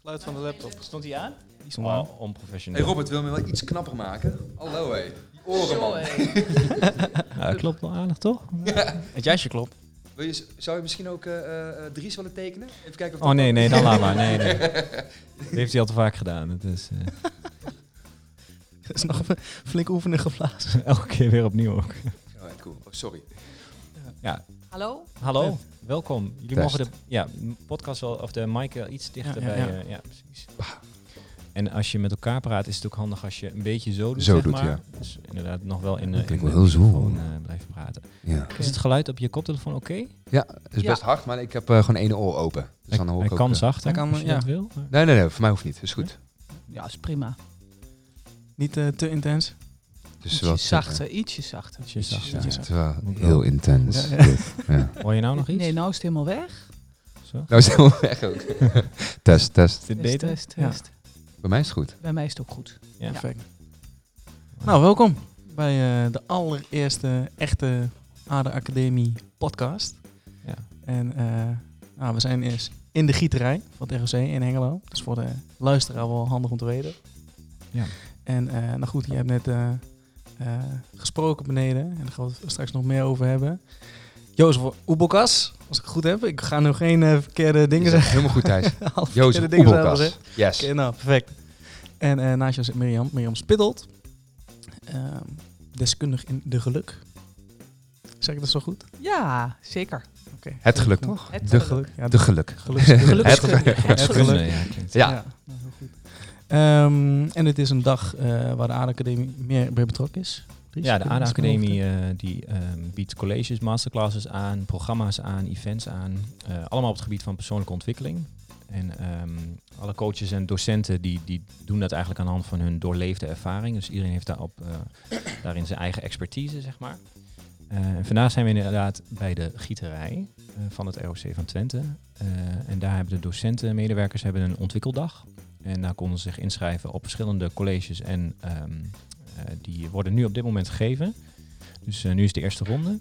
Geluid van de laptop. Stond hij aan? Die stond. Oh, onprofessioneel. Hey Robert, wil me wel iets knapper maken? Hallo hé. Die oren man. Ja, dat klopt wel aardig, toch? Het jasje klopt. Wil je, zou je misschien ook eh, eh, eh, Dries willen tekenen? Even kijken of Oh nee, nee, dan laat maar. Nee, nee. Dat heeft hij al te vaak gedaan. Het is eh, Dat is nog een flink oefening geblazen. elke keer weer opnieuw ook. Oh, cool. Oh, sorry. Ja, Hallo? hallo. Welkom. Jullie Test. mogen de ja, podcast wel, of de mic wel iets dichter Ja, ja, bij. ja. eh, ja, precies. En als je met elkaar praat, is het ook handig als je een beetje zo doet. Zo zeg doet, maar. ja. Dus inderdaad nog wel in, de klinkt in wel de heel microfoon, eh, blijven praten. Ja. Is het geluid op je koptelefoon oké? Ja, het is Ja. best hard, maar ik heb eh, gewoon één oor open. Dus dan hoor Hij ik ook, kan zachter, Hij kan, als je ja. dat wil. Nee, nee, nee, voor mij hoeft niet. Is goed. Ja, is prima. Niet eh, te intens. Dus Ietsje wat, eh, zachter, ietsje zachter. Ietsje zachter. ja, het is wel heel intens. Ja, ja. dit. Ja. Hoor je nou nog iets? Nee, nou is het helemaal weg. Zo? Nou is het helemaal weg ook. test, test. Is dit Test, beter? Test. Bij mij is het goed. Bij mij is het ook goed. Ja. Perfect. Nou, welkom bij eh, de allereerste echte Ader Academie podcast. Ja. En eh, nou, we zijn eerst in de gieterij van het ROC in Hengelo. Dat is voor de luisteraar wel handig om te weten. Ja. En eh, nou goed, je hebt net gesproken beneden. En daar gaan we het straks nog meer over hebben. Jozef Oebokas, als ik het goed heb. Ik ga nu geen eh, verkeerde dingen zeggen. Helemaal goed, Thijs. Jozef Oebelkas. Yes. Oké, nou, perfect. En eh, naast jou zit Mirjam, Mirjam Spittelt. Ehm, deskundig in de geluk. Zeg ik dat zo goed? Ja, zeker. Oké. Het geluk, toch? Het De geluk. Ja, De geluk. Gelukskunde. Het- Het het geluk. geluk. Ja. Ehm, en het is een dag eh, waar de Aardacademie meer bij betrokken is. Dries, Ja, de kun je ADA iets meer over Academie eh, die ehm, biedt colleges, masterclasses aan, programma's aan, events aan. eh, allemaal op het gebied van persoonlijke ontwikkeling. En ehm, alle coaches en docenten die, die doen dat eigenlijk aan de hand van hun doorleefde ervaring. Dus iedereen heeft daarop, daarin zijn eigen expertise, zeg maar. En vandaag zijn we inderdaad bij de gieterij van het ROC van Twente. En daar hebben de docenten en medewerkers hebben een ontwikkeldag. En daar konden ze zich inschrijven op verschillende colleges en ehm, eh, die worden nu op dit moment gegeven. Dus eh, nu is de eerste ronde.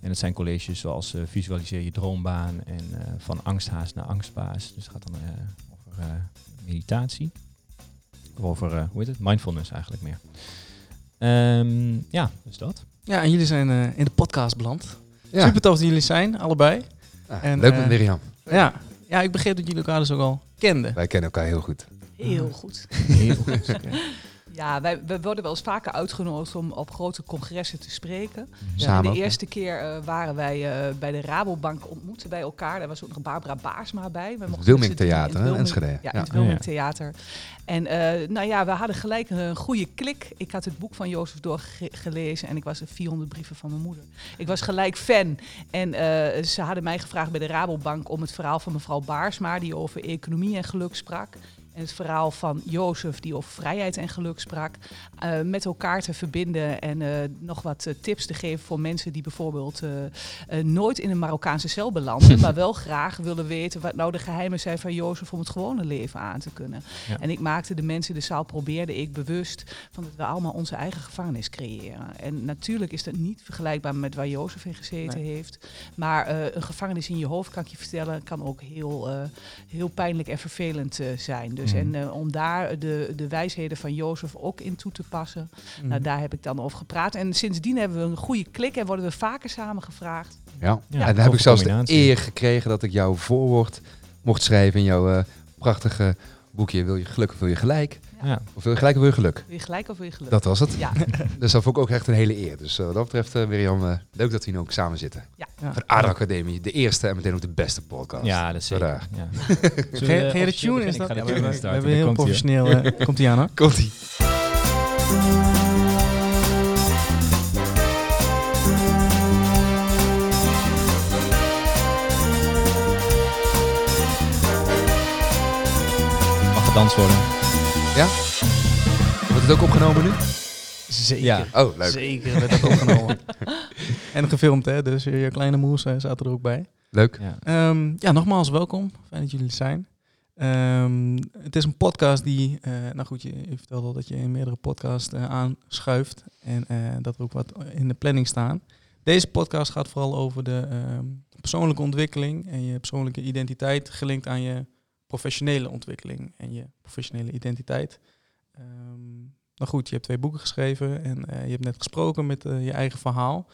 En het zijn colleges zoals eh, visualiseer je droombaan en eh, van angsthaas naar angstbaas. Dus het gaat dan eh, over eh, meditatie. Of over, eh, hoe heet het? Mindfulness eigenlijk meer. Ehm, ja, dus dat. Ja, en jullie zijn eh, in de podcast beland. Ja. Super tof dat jullie zijn, allebei. En, leuk eh, met Mirjam. Ja. ja, ik begreep dat jullie elkaar dus ook al kenden. Wij kennen elkaar heel goed. Heel goed. Heel goed. Ja, wij, wij worden wel eens vaker uitgenodigd om op grote congressen te spreken. Samen de hè? eerste keer eh, waren wij eh, bij de Rabobank ontmoeten bij elkaar. Daar was ook nog Barbara Baarsma bij. We mochten Wilming in Theater, Wilming- Enschede. Ja, in het Wilming. Theater. En eh, nou ja, we hadden gelijk een goede klik. Ik had het boek van Jozef doorgelezen en ik was 400 brieven van mijn moeder. Ik was gelijk fan. En ze hadden mij gevraagd bij de Rabobank om het verhaal van mevrouw Baarsma, die over economie en geluk sprak. En het verhaal van Jozef, die over vrijheid en geluk sprak, eh, met elkaar te verbinden. En eh, nog wat eh, tips te geven voor mensen die bijvoorbeeld nooit in een Marokkaanse cel belanden, maar wel graag willen weten wat nou de geheimen zijn van Jozef om het gewone leven aan te kunnen. Ja. En ik maakte de mensen in de zaal, probeerde ik bewust van dat we allemaal onze eigen gevangenis creëren. En natuurlijk is dat niet vergelijkbaar met waar Jozef in gezeten heeft. Maar een gevangenis in je hoofd, kan ik je vertellen, kan ook heel, heel pijnlijk en vervelend zijn. Dus Mhm. en eh, om daar de, de wijsheden van Jozef ook in toe te passen, nou, daar heb ik dan over gepraat. En sindsdien hebben we een goede klik en worden we vaker samen gevraagd. Ja. Ja, en dan heb ik zelfs de eer gekregen dat ik jouw voorwoord mocht schrijven in jouw eh, boekje. Wil je geluk of wil je gelijk? Ja. Of wil je gelijk of wil je geluk? Wil je gelijk of wil je geluk? Dat was het. Ja, Dus dat vond ik ook echt een hele eer. Dus eh, wat dat betreft, eh Mirjam, eh, leuk dat we hier ook samen zitten. Ja. Van Aarde Academie, de eerste en meteen ook de beste podcast. Ja, dat is zeker. Ja. Ga je- ga je de tune is dat? Ik ga Ja, de we hebben, heel komt-ie, professioneel. komt ie aan hoor. Komt-ie. Gedanst worden. Wordt het ook opgenomen nu? Zeker. Ja. Oh, leuk. Zeker, werd ook opgenomen. en gefilmd hè, dus je kleine moes eh, zaten er ook bij. Leuk. Ja. Ehm, ja, nogmaals welkom. Fijn dat jullie er zijn. Ehm, het is een podcast die, eh, nou goed, je je vertelde al dat je in meerdere podcasts eh, aanschuift en eh, dat er ook wat in de planning staan. Deze podcast gaat vooral over de ehm, persoonlijke ontwikkeling en je persoonlijke identiteit gelinkt aan je professionele ontwikkeling en je professionele identiteit. Ehm, nou goed, je hebt twee boeken geschreven en eh, je hebt net gesproken met eh, je eigen verhaal.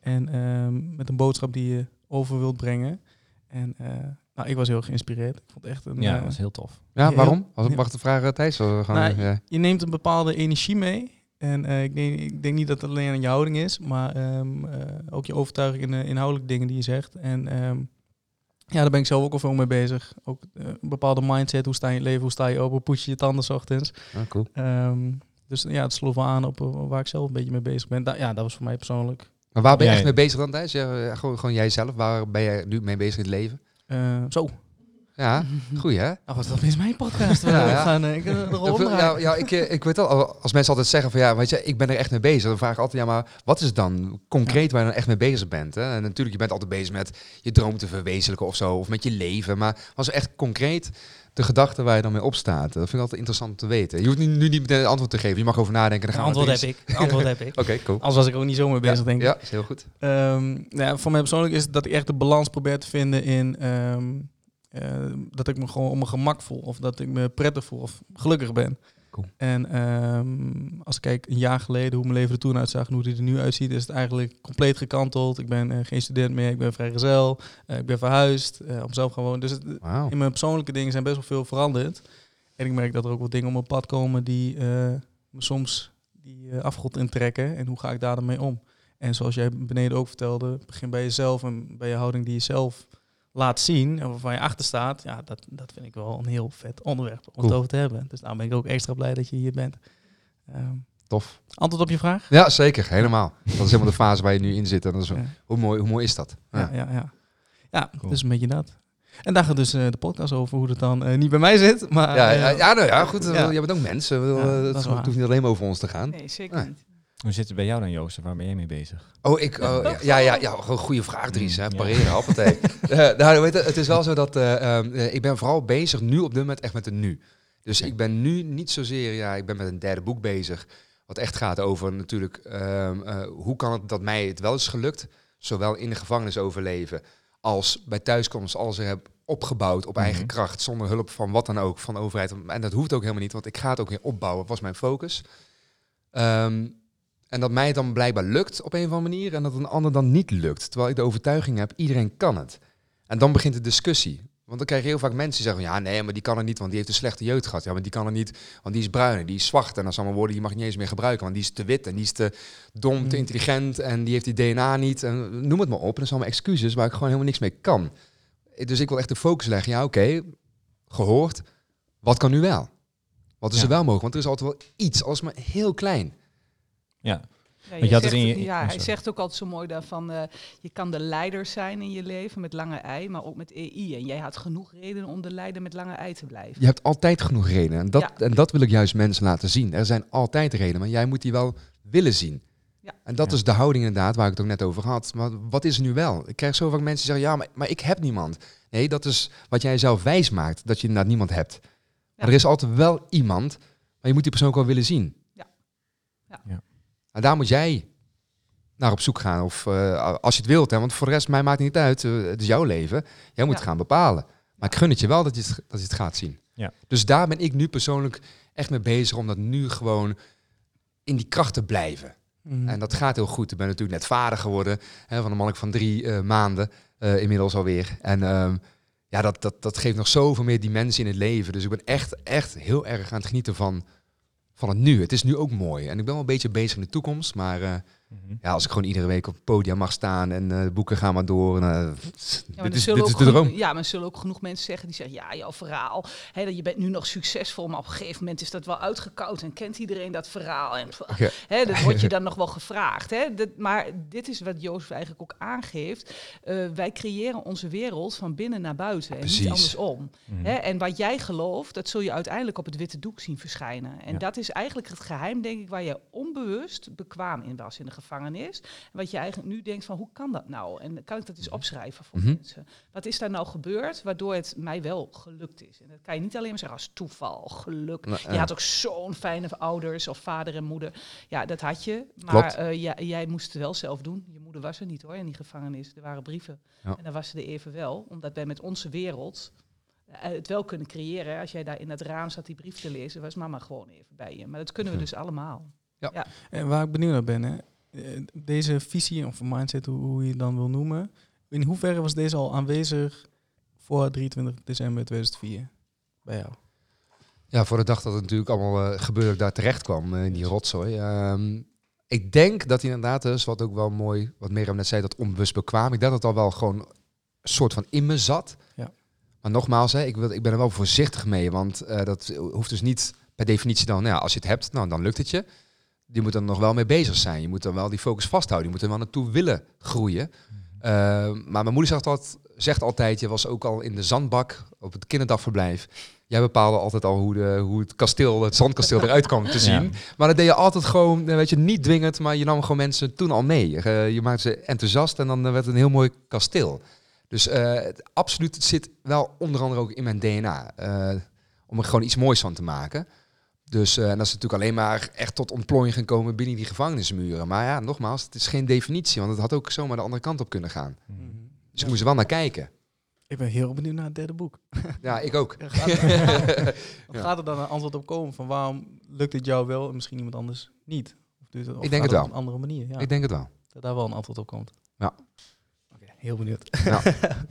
En ehm, met een boodschap die je over wilt brengen. En eh, nou, ik was heel geïnspireerd. Ik vond het echt een... Ja, dat was heel tof. Ja, Heel- waarom? Mag ik de vraag, eh, Thijs? Gewoon, Nou, ja. je neemt een bepaalde energie mee. En eh, ik, denk, ik denk niet dat het alleen aan je houding is, maar ehm, eh, ook je overtuiging in de inhoudelijke dingen die je zegt. En ehm, ja, daar ben ik zelf ook al veel mee bezig. Ook eh, een bepaalde mindset, hoe sta je in het leven, hoe sta je op, hoe poets je je tanden 's ochtends. Ah, cool. Ehm, dus ja, het sloeg wel aan op eh, waar ik zelf een beetje mee bezig ben. Da- ja, dat was voor mij persoonlijk. Maar waar ben je echt mee bezig dan, Thijs? Ja, ja, gewoon, gewoon jijzelf. Waar ben je nu mee bezig in het leven? eh, zo, Ja, goeie hè? nou, wat dat is mijn podcast. We Ja, ja. gaan eh, ik, de rol Ja, ja, ik, eh, ik weet al, als mensen altijd zeggen van ja, weet je, ik ben er echt mee bezig. Dan vraag ik altijd, ja, maar wat is het dan concreet waar je dan echt mee bezig bent? Hè? En natuurlijk, je bent altijd bezig met je droom te verwezenlijken of zo, of met je leven. Maar was er echt concreet de gedachte waar je dan mee opstaat? Dat vind ik altijd interessant om te weten. Je hoeft nu, nu niet meteen een antwoord te geven. Je mag over nadenken. Dan Een gaan we antwoord heb ik. Antwoord heb ik. Oké, cool. Anders was ik ook niet zo mee bezig, ja, denk ik. Ja, is heel goed. Ehm, nou ja, voor mij persoonlijk is het dat ik echt de balans probeer te vinden in ehm, eh, dat ik me gewoon op mijn gemak voel. Of dat ik me prettig voel of gelukkig ben. Cool. En ehm, als ik kijk een jaar geleden hoe mijn leven er toen uitzag en hoe die er nu uitziet, is het eigenlijk compleet gekanteld. Ik ben eh, geen student meer, ik ben vrijgezel, eh ik ben verhuisd, eh, op mezelf gewoon. Dus het, in mijn persoonlijke dingen zijn best wel veel veranderd. En ik merk dat er ook wat dingen op mijn pad komen die me soms die afgrond intrekken. En hoe ga ik daar dan mee om? En zoals jij beneden ook vertelde, begin bij jezelf en bij je houding die je zelf laat zien en waarvan je achter staat. Ja, dat, dat vind ik wel een heel vet onderwerp om Cool. het over te hebben. Dus daarom ben ik ook extra blij dat je hier bent. Ehm, Tof. antwoord op je vraag? Ja, zeker. Helemaal. Dat is helemaal de fase waar je nu in zit. En dat is, Ja, hoe, mooi, hoe mooi is dat? ja, Ja. ja. ja. ja Cool. dus een beetje dat. En daar gaat dus eh, de podcast over hoe het dan eh, niet bij mij zit. Maar, Ja, eh, ja, ja, nou ja, goed. Ja. Je bent ook mensen. Het, waar. hoeft niet alleen maar over ons te gaan. Nee, zeker niet. Hoe zit het bij jou dan, Joost? Waar ben jij mee bezig? Oh, ik, oh, ja, ja, ja, ja, gewoon goede vraag, Dries. Hè. Ja. Pareren, hoppatee. Eh, nou, weet je, het is wel zo dat eh, ehm, eh, ik ben vooral bezig nu op dit moment echt met het nu. Dus ik ben nu niet zozeer, ja, ik ben met een derde boek bezig. Wat echt gaat over natuurlijk, ehm, eh, hoe kan het dat mij het wel is gelukt, zowel in de gevangenis overleven, als bij thuiskomst, als ik heb opgebouwd op eigen Mhm. kracht, zonder hulp van wat dan ook, van de overheid. En dat hoeft ook helemaal niet, want ik ga het ook weer opbouwen, was mijn focus. Ehm, en dat mij het dan blijkbaar lukt op een of andere manier en dat een ander dan niet lukt. Terwijl ik de overtuiging heb, iedereen kan het. En dan begint de discussie. Want dan krijg je heel vaak mensen die zeggen, van, ja nee, maar die kan het niet, want die heeft een slechte jeugd gehad. Ja, maar die kan het niet, want die is bruin en die is zwart. En dat zijn allemaal woorden die mag je niet eens meer gebruiken, want die is te wit en die is te dom, te Mm. intelligent en die heeft die DNA niet. En noem het maar op. En dat zijn allemaal excuses waar ik gewoon helemaal niks mee kan. Dus ik wil echt de focus leggen. Ja, oké, gehoord. Wat kan nu wel? Wat is Ja. er wel mogelijk? Want er is altijd wel iets, als maar heel klein. Ja, Ja, je je had het zegt, in je- ja hij zegt ook altijd zo mooi daarvan, eh, je kan de leider zijn in je leven met lange ei, maar ook met EI. En jij had genoeg reden om de leider met lange ei te blijven. Je hebt altijd genoeg redenen. En dat, Ja. en dat wil ik juist mensen laten zien. Er zijn altijd redenen, maar jij moet die wel willen zien. Ja. En dat Ja. is de houding inderdaad, waar ik het ook net over had. Maar wat is er nu wel? Ik krijg zo vaak mensen die zeggen, ja, maar, maar ik heb niemand. Nee, dat is wat jij zelf wijs maakt, dat je inderdaad niemand hebt. Maar er is altijd wel iemand, maar je moet die persoon ook wel willen zien. Ja. Ja. En daar moet jij naar op zoek gaan. Of eh, als je het wilt, hè, want voor de rest, mij maakt het niet uit. eh, het is jouw leven. Jij moet Ja. het gaan bepalen. Maar ik gun het je wel dat je het, dat je het gaat zien. Ja. Dus daar ben ik nu persoonlijk echt mee bezig om dat nu gewoon in die kracht te blijven. Mhm. En dat gaat heel goed. Ik ben natuurlijk net vader geworden hè, van een mannelijk van drie eh, maanden eh, inmiddels alweer. En ehm, ja, dat, dat, dat geeft nog zoveel meer dimensie in het leven. Dus ik ben echt, echt heel erg aan het genieten van, het nu. Het is nu ook mooi. En ik ben wel een beetje bezig in de toekomst. Maar eh. Ja, als ik gewoon iedere week op het podium mag staan en eh, boeken gaan maar door. en, eh, Ja, maar dit is, zullen dit is ook de genoeg- droom. Ja, maar er zullen ook genoeg mensen zeggen die zeggen, ja, jouw verhaal, hè, dat je bent nu nog succesvol, maar op een gegeven moment is dat wel uitgekoud en kent iedereen dat verhaal. En, hè, dat wordt je dan nog wel gevraagd. Hè? Dat, maar dit is wat Jozef eigenlijk ook aangeeft. Eh, wij creëren onze wereld van binnen naar buiten en Precies. niet andersom. Mhm. Hè? En wat jij gelooft, dat zul je uiteindelijk op het witte doek zien verschijnen. En Ja. dat is eigenlijk het geheim, denk ik, waar je onbewust bekwaam in was in de gevangenis. En wat je eigenlijk nu denkt van, hoe kan dat nou? En kan ik dat eens opschrijven voor Mhm. mensen? Wat is daar nou gebeurd, waardoor het mij wel gelukt is? En dat kan je niet alleen maar zeggen als toeval, geluk. Nou, Je had ook zo'n fijne ouders of vader en moeder. Ja, dat had je. Maar eh, ja, jij moest het wel zelf doen. Je moeder was er niet hoor, in die gevangenis. Er waren brieven. Ja. En dan was ze er even wel. Omdat wij met onze wereld... eh, het wel kunnen creëren. Als jij daar in het raam zat die brief te lezen, was mama gewoon even bij je. Maar dat kunnen we dus allemaal. En waar ik benieuwd naar ben, hè, deze visie of mindset, hoe, hoe je het dan wil noemen, in hoeverre was deze al aanwezig voor 23 december 2004 bij jou? Ja, voor de dag dat het natuurlijk allemaal eh, gebeurde, daar terecht kwam eh, in die rotzooi. Ehm, ik denk dat inderdaad dus, wat ook wel mooi, wat Mirjam net zei, dat onbewust bekwaam. Ik denk dat het al wel gewoon een soort van in me zat. Ja. Maar nogmaals, hè, ik, wil, ik ben er wel voorzichtig mee, want eh, dat hoeft dus niet per definitie dan, nou ja, als je het hebt, nou, dan lukt het je. Je moet er nog wel mee bezig zijn. Je moet er wel die focus vasthouden. Je moet er wel naartoe willen groeien. Eh, maar mijn moeder zegt, altijd, zegt altijd, je was ook al in de zandbak op het kinderdagverblijf. Jij bepaalde altijd al hoe, de, hoe het kasteel, het zandkasteel eruit kwam te zien. Ja. Maar dat deed je altijd gewoon, eh, weet je, niet dwingend, maar je nam gewoon mensen toen al mee. Eh, je maakte ze enthousiast en dan werd het een heel mooi kasteel. Dus eh, het- absoluut, het zit wel onder andere ook in mijn DNA. om er gewoon iets moois van te maken. Dus eh, en dat is natuurlijk alleen maar echt tot ontplooiing gekomen binnen die gevangenismuren. Maar ja, nogmaals, het is geen definitie, want het had ook zomaar de andere kant op kunnen gaan. Dus ik moest er wel naar kijken. Ik ben heel benieuwd naar het derde boek. Ja, ik ook. Gaat er, Ja. gaat er dan een antwoord op komen van waarom lukt het jou wel en misschien iemand anders niet? Of doet het, of Ik denk het op wel. een andere manier. Ja, Ik denk het wel. dat daar wel een antwoord op komt. Ja. Oké, heel benieuwd.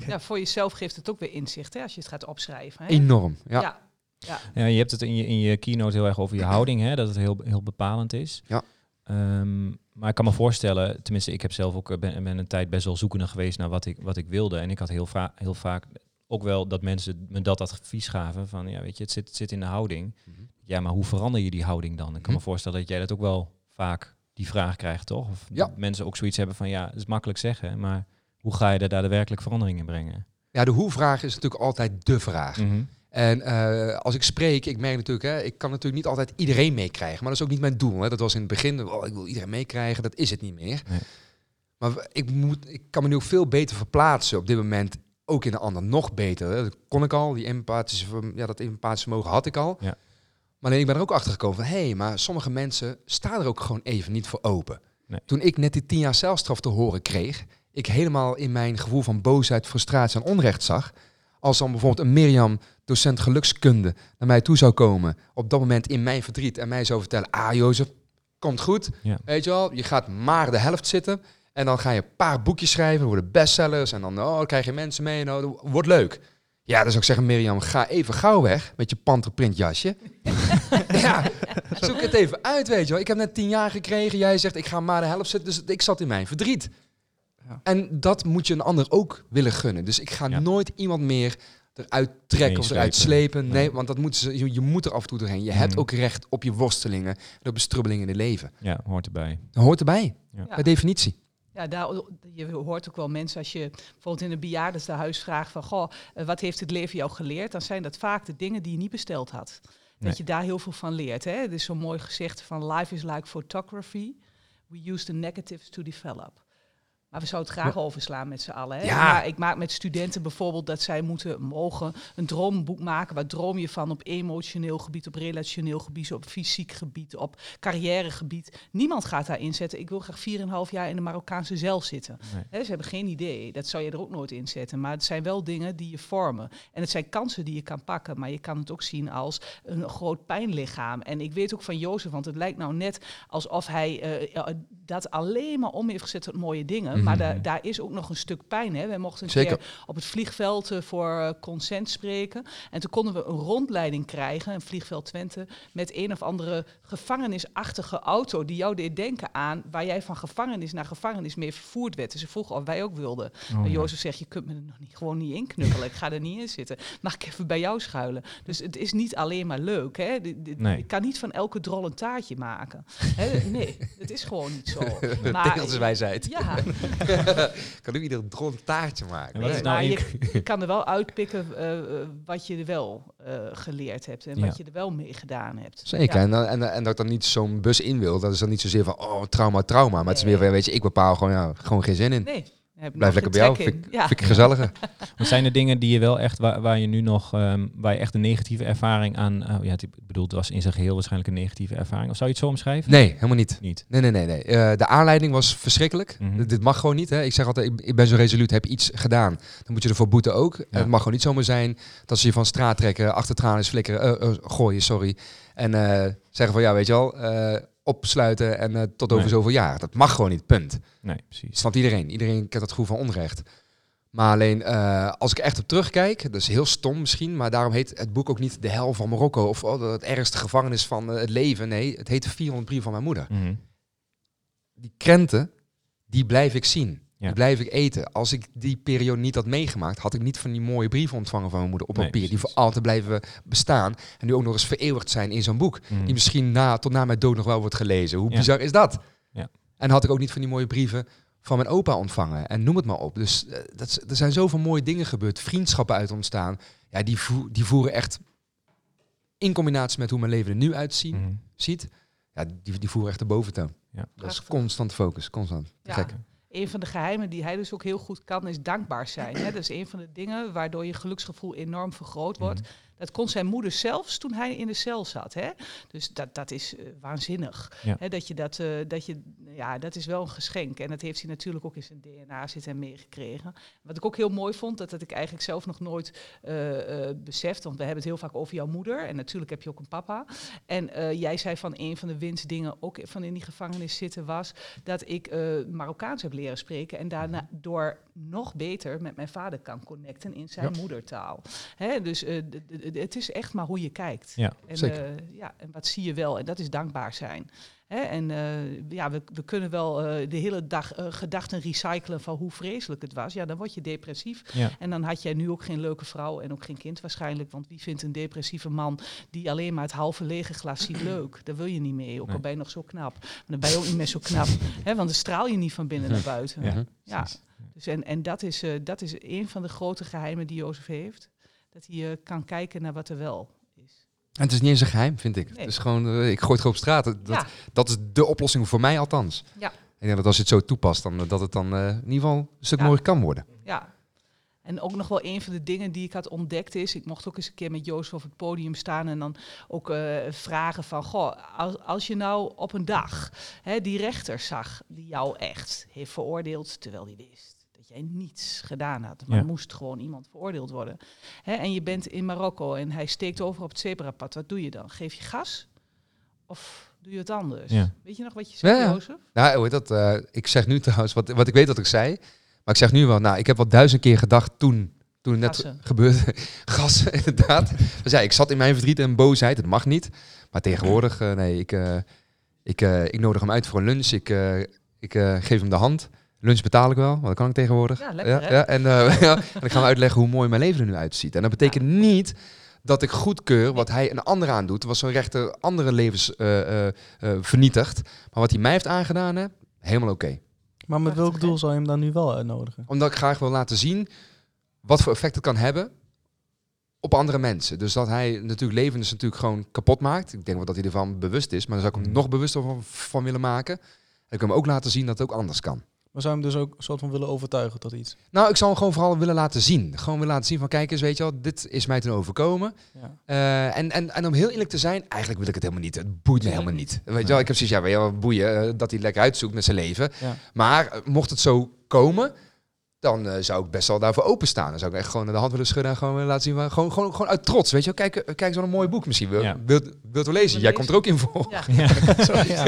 Ja, voor jezelf geeft het ook weer inzicht hè, als je het gaat opschrijven. Hè? Enorm. Ja. Ja. ja. Je hebt het in je, in je keynote heel erg over je houding, hè, dat het heel, heel bepalend is. Ja. Ehm, maar ik kan me voorstellen, tenminste, ik heb zelf ook eh, ben, ben een tijd best wel zoekende geweest naar wat ik, wat ik wilde. En ik had heel, va heel vaak ook wel dat mensen me dat advies gaven van, ja, weet je, het zit, het zit in de houding. Mhm. Ja, maar hoe verander je die houding dan? Ik kan me Mhm. voorstellen dat jij dat ook wel vaak die vraag krijgt, toch? Of Ja. dat mensen ook zoiets hebben van, ja, het is makkelijk zeggen, maar hoe ga je er daadwerkelijk verandering in brengen? Ja, de hoe-vraag is natuurlijk altijd de vraag. Mhm. En eh, als ik spreek, ik merk natuurlijk, hè, ik kan natuurlijk niet altijd iedereen meekrijgen. Maar dat is ook niet mijn doel. Hè. Dat was in het begin, oh, ik wil iedereen meekrijgen. Dat is het niet meer. Nee. Maar ik, moet, ik kan me nu ook veel beter verplaatsen op dit moment. Ook in de ander nog beter. Hè. Dat kon ik al. Die empathische, ja, dat empathische vermogen had ik al. Ja. Maar nee, ik ben er ook achter gekomen van... hé, hey, maar sommige mensen staan er ook gewoon even niet voor open. Nee. Toen ik net die tien jaar celstraf te horen kreeg... ik helemaal in mijn gevoel van boosheid, frustratie en onrecht zag... als dan bijvoorbeeld een Mirjam, docent gelukskunde... naar mij toe zou komen op dat moment in mijn verdriet... en mij zou vertellen... ah, Jozef, komt goed. Ja. Weet je wel, je gaat maar de helft zitten... en dan ga je een paar boekjes schrijven... worden bestsellers... en dan, oh, krijg je mensen mee... nou, dat wordt leuk. Ja, dan zou ik zeggen, Mirjam, ga even gauw weg met je panterprint jasje. ja, zoek het even uit, weet je wel. Ik heb net tien jaar gekregen. Jij zegt, ik ga maar de helft zitten. Dus ik zat in mijn verdriet. Ja. En dat moet je een ander ook willen gunnen. Dus ik ga Ja. nooit iemand meer eruit trekken of eruit slepen. Nee, want dat moet ze, je, je moet er af en toe doorheen. Je hebt Mhm. ook recht op je worstelingen en op bestrubbelingen in het leven. Ja, hoort erbij. Dat hoort erbij, Ja. bij definitie. Ja, daar, je hoort ook wel mensen als je bijvoorbeeld in een bejaardentehuis vraagt van, goh, eh, wat heeft het leven jou geleerd? Dan zijn dat vaak de dingen die je niet besteld had. Nee. Dat je daar heel veel van leert. Hè? Het is zo'n mooi gezegd van life is like photography. We use the negatives to develop. Maar we zouden het graag overslaan met z'n allen. Hè? Ja. Maar ik maak met studenten bijvoorbeeld dat zij moeten mogen een droomboek maken. Waar droom je van op emotioneel gebied, op relationeel gebied, op fysiek gebied, op carrièregebied. Niemand gaat daar inzetten. Ik wil graag 4,5 jaar in de Marokkaanse zeil zitten. Nee. Hè, ze hebben geen idee. Dat zou je er ook nooit in zetten. Maar het zijn wel dingen die je vormen. En het zijn kansen die je kan pakken. Maar je kan het ook zien als een groot pijnlichaam. En ik weet ook van Jozef, want het lijkt nou net alsof hij eh, ja, dat alleen maar om heeft gezet tot mooie dingen. Maar Mhm. daar, daar is ook nog een stuk pijn. Hè. We mochten een Zeker. keer op het vliegveld eh, voor eh, consent spreken. En toen konden we een rondleiding krijgen, een vliegveld Twente, met een of andere gevangenisachtige auto die jou deed denken aan waar jij van gevangenis naar gevangenis mee vervoerd werd. Dus ze vroegen of wij ook wilden. Oh, ja. Jozef zegt, je kunt me er nog niet, gewoon niet. Ik ga er niet in zitten. Mag ik even bij jou schuilen? Dus het is niet alleen maar leuk. Hè? Nee. Ik kan niet van elke drol een taartje maken. Nee, het is gewoon niet zo. Maar, Tegelswijsheid. ja, kan nu ieder drol een taartje maken. Nee. nou je, je kan er wel uitpikken eh, eh, wat je er wel eh, geleerd hebt en Ja. wat je er wel mee gedaan hebt. Zeker. Ja. En, dan- en, en dat ik dan niet zo'n bus in wil, dat is dan niet zozeer van, oh, trauma, trauma. Maar het is meer van, weet je, ik bepaal gewoon, ja, gewoon geen zin in. Nee, Heb Blijf lekker bij jou. Vind, Ja. vind ik gezelliger. Want zijn er dingen die je wel echt, waar, waar je nu nog, ehm, waar je echt een negatieve ervaring aan, oh ja, het- ik bedoel, het was in zijn geheel waarschijnlijk een negatieve ervaring. Of zou je het zo omschrijven? Nee, helemaal niet. Niet. Nee, nee, nee. nee. Eh, de aanleiding was verschrikkelijk. Mhm. Dit mag gewoon niet. Hè. Ik zeg altijd, ik, ik ben zo resoluut, heb iets gedaan. Dan moet je ervoor boeten ook. Het mag gewoon niet zomaar zijn dat ze je van straat trekken, achter tranen flikkeren, eh, eh, gooien, sorry. En eh, zeggen van, ja, weet je wel, eh, opsluiten en eh, tot over Nee. zoveel jaar. Dat mag gewoon niet, punt. Nee, precies. Snapt iedereen. Iedereen kent dat gevoel van onrecht. Maar alleen, eh, als ik echt op terugkijk, dat is heel stom misschien, maar daarom heet het boek ook niet De Hel van Marokko of oh, het ergste gevangenis van eh, het leven. Nee, het heet de 400 brieven van mijn moeder. Mhm. Die krenten, die blijf ik zien. Ja. Die blijf ik eten. Als ik die periode niet had meegemaakt, had ik niet van die mooie brieven ontvangen van mijn moeder op Nee, papier. die voor altijd blijven bestaan. En die ook nog eens vereeuwigd zijn in zo'n boek. Mhm. Die misschien na, tot na mijn dood nog wel wordt gelezen. Hoe Ja. bizar is dat? Ja. En had ik ook niet van die mooie brieven van mijn opa ontvangen. En noem het maar op. Dus eh, dat, er zijn zoveel mooie dingen gebeurd. Vriendschappen uit ontstaan. Ja, die, die voeren echt in combinatie met hoe mijn leven er nu uitziet. Mhm. ziet, ja, die, die voeren echt de boventoon. Ja. Dat is constant focus, constant. Ja. Gek. Een van de geheimen die hij dus ook heel goed kan, is dankbaar zijn. Hè? Dat is een van de dingen waardoor je geluksgevoel enorm vergroot wordt. Mhm. Dat kon zijn moeder zelfs toen hij in de cel zat. Hè? Dus dat, dat is eh, waanzinnig. Ja. Hè? Dat je dat, eh, dat je, ja, dat is wel een geschenk. En dat heeft hij natuurlijk ook in zijn DNA zitten en meegekregen. Wat ik ook heel mooi vond, dat had ik eigenlijk zelf nog nooit eh, beseft. Want we hebben het heel vaak over jouw moeder. En natuurlijk heb je ook een papa. En eh, jij zei van een van de winstdingen ook van in die gevangenis zitten was dat ik Marokkaans heb leren spreken en daarna door nog beter met mijn vader kan connecten in zijn Ja. moedertaal. Hè, dus het is echt maar hoe je kijkt. Ja, en, ja, en wat zie je wel? En dat is dankbaar zijn. Hè, en eh, ja, we, we kunnen wel eh, de hele dag eh, gedachten recyclen van hoe vreselijk het was. Ja, dan word je depressief. Ja. En dan had jij nu ook geen leuke vrouw en ook geen kind waarschijnlijk. Want wie vindt een depressieve man die alleen maar het halve lege glas ziet leuk? Daar wil je niet mee, ook al ben je nog zo knap. Maar dan ben je ook niet meer zo knap. Hè, want dan straal je niet van binnen naar buiten. Ja. Dus en, en dat, is, dat is een van de grote geheimen die Jozef heeft. Dat hij kan kijken naar wat er wel. En het is niet eens een geheim, vind ik. Nee. Het is gewoon, eh, ik gooi het gewoon op straat. Dat, Ja. dat is de oplossing voor mij althans. Ja. Ik denk dat als je het zo toepast, dan, eh, dat het dan eh, in ieder geval een stuk Ja. mooier kan worden. Ja. En ook nog wel een van de dingen die ik had ontdekt is, ik mocht ook eens een keer met Jozef op het podium staan en dan ook vragen van, goh, als, als je nou op een dag hè, die rechter zag die jou echt heeft veroordeeld terwijl hij wist jij niets gedaan had, maar Ja. moest gewoon iemand veroordeeld worden. Hè, en je bent in Marokko en hij steekt over op het zebrapad, wat doe je dan? Geef je gas? Of doe je het anders? Ja. Weet je nog wat je zei, Ja, ja. Jozef? Nou, hoe heet dat? eh, ik zeg nu trouwens, wat, wat ik weet dat ik zei. Maar ik zeg nu wel, nou, ik heb wel duizend keer gedacht toen, toen het net Gassen. gebeurde. Gas, inderdaad. Dus ja, ik zat in mijn verdriet en boosheid. Het mag niet. Maar tegenwoordig, eh, nee, ik, eh, ik, eh, ik nodig hem uit voor een lunch. Ik, eh, ik eh, geef hem de hand. Lunch betaal ik wel, want dat kan ik tegenwoordig. Ja, lekker, hè? ja, en, eh, ja, en ik ga hem uitleggen hoe mooi mijn leven er nu uitziet. En dat betekent niet dat ik goedkeur wat hij een ander aandoet. Was zo'n rechter andere levens eh, eh, eh, vernietigd. Maar wat hij mij heeft aangedaan, hè, helemaal oké. Maar met welk doel zou je hem dan nu wel uitnodigen? Omdat ik graag wil laten zien wat voor effect het kan hebben op andere mensen. Dus dat hij natuurlijk levens natuurlijk gewoon kapot maakt. Ik denk wel dat hij ervan bewust is, maar dan zou ik hem Mm. nog bewuster van, van willen maken. En ik wil hem ook laten zien dat het ook anders kan. Maar zou je hem dus ook een soort van willen overtuigen tot iets? Nou, ik zal hem gewoon vooral willen laten zien. Gewoon willen laten zien van, kijk eens, weet je wel, dit is mij ten overkomen. Ja. Eh, en, en, en om heel eerlijk te zijn, eigenlijk wil ik het helemaal niet. Het boeit me helemaal niet. Weet je wel, ik heb zoiets, ja, wel, boeien, eh, dat hij lekker uitzoekt met zijn leven. Ja. Maar eh, mocht het zo komen, dan eh, zou ik best wel daarvoor openstaan. Dan zou ik echt gewoon de hand willen schudden en gewoon willen laten zien. waar- Gewoon, gewoon, gewoon uit trots, weet je wel. Kijk, eh, kijk eens een mooi boek misschien. Wil, Ja. wilt, wilt u lezen? Jij komt er ook in voor. Ja. Ja.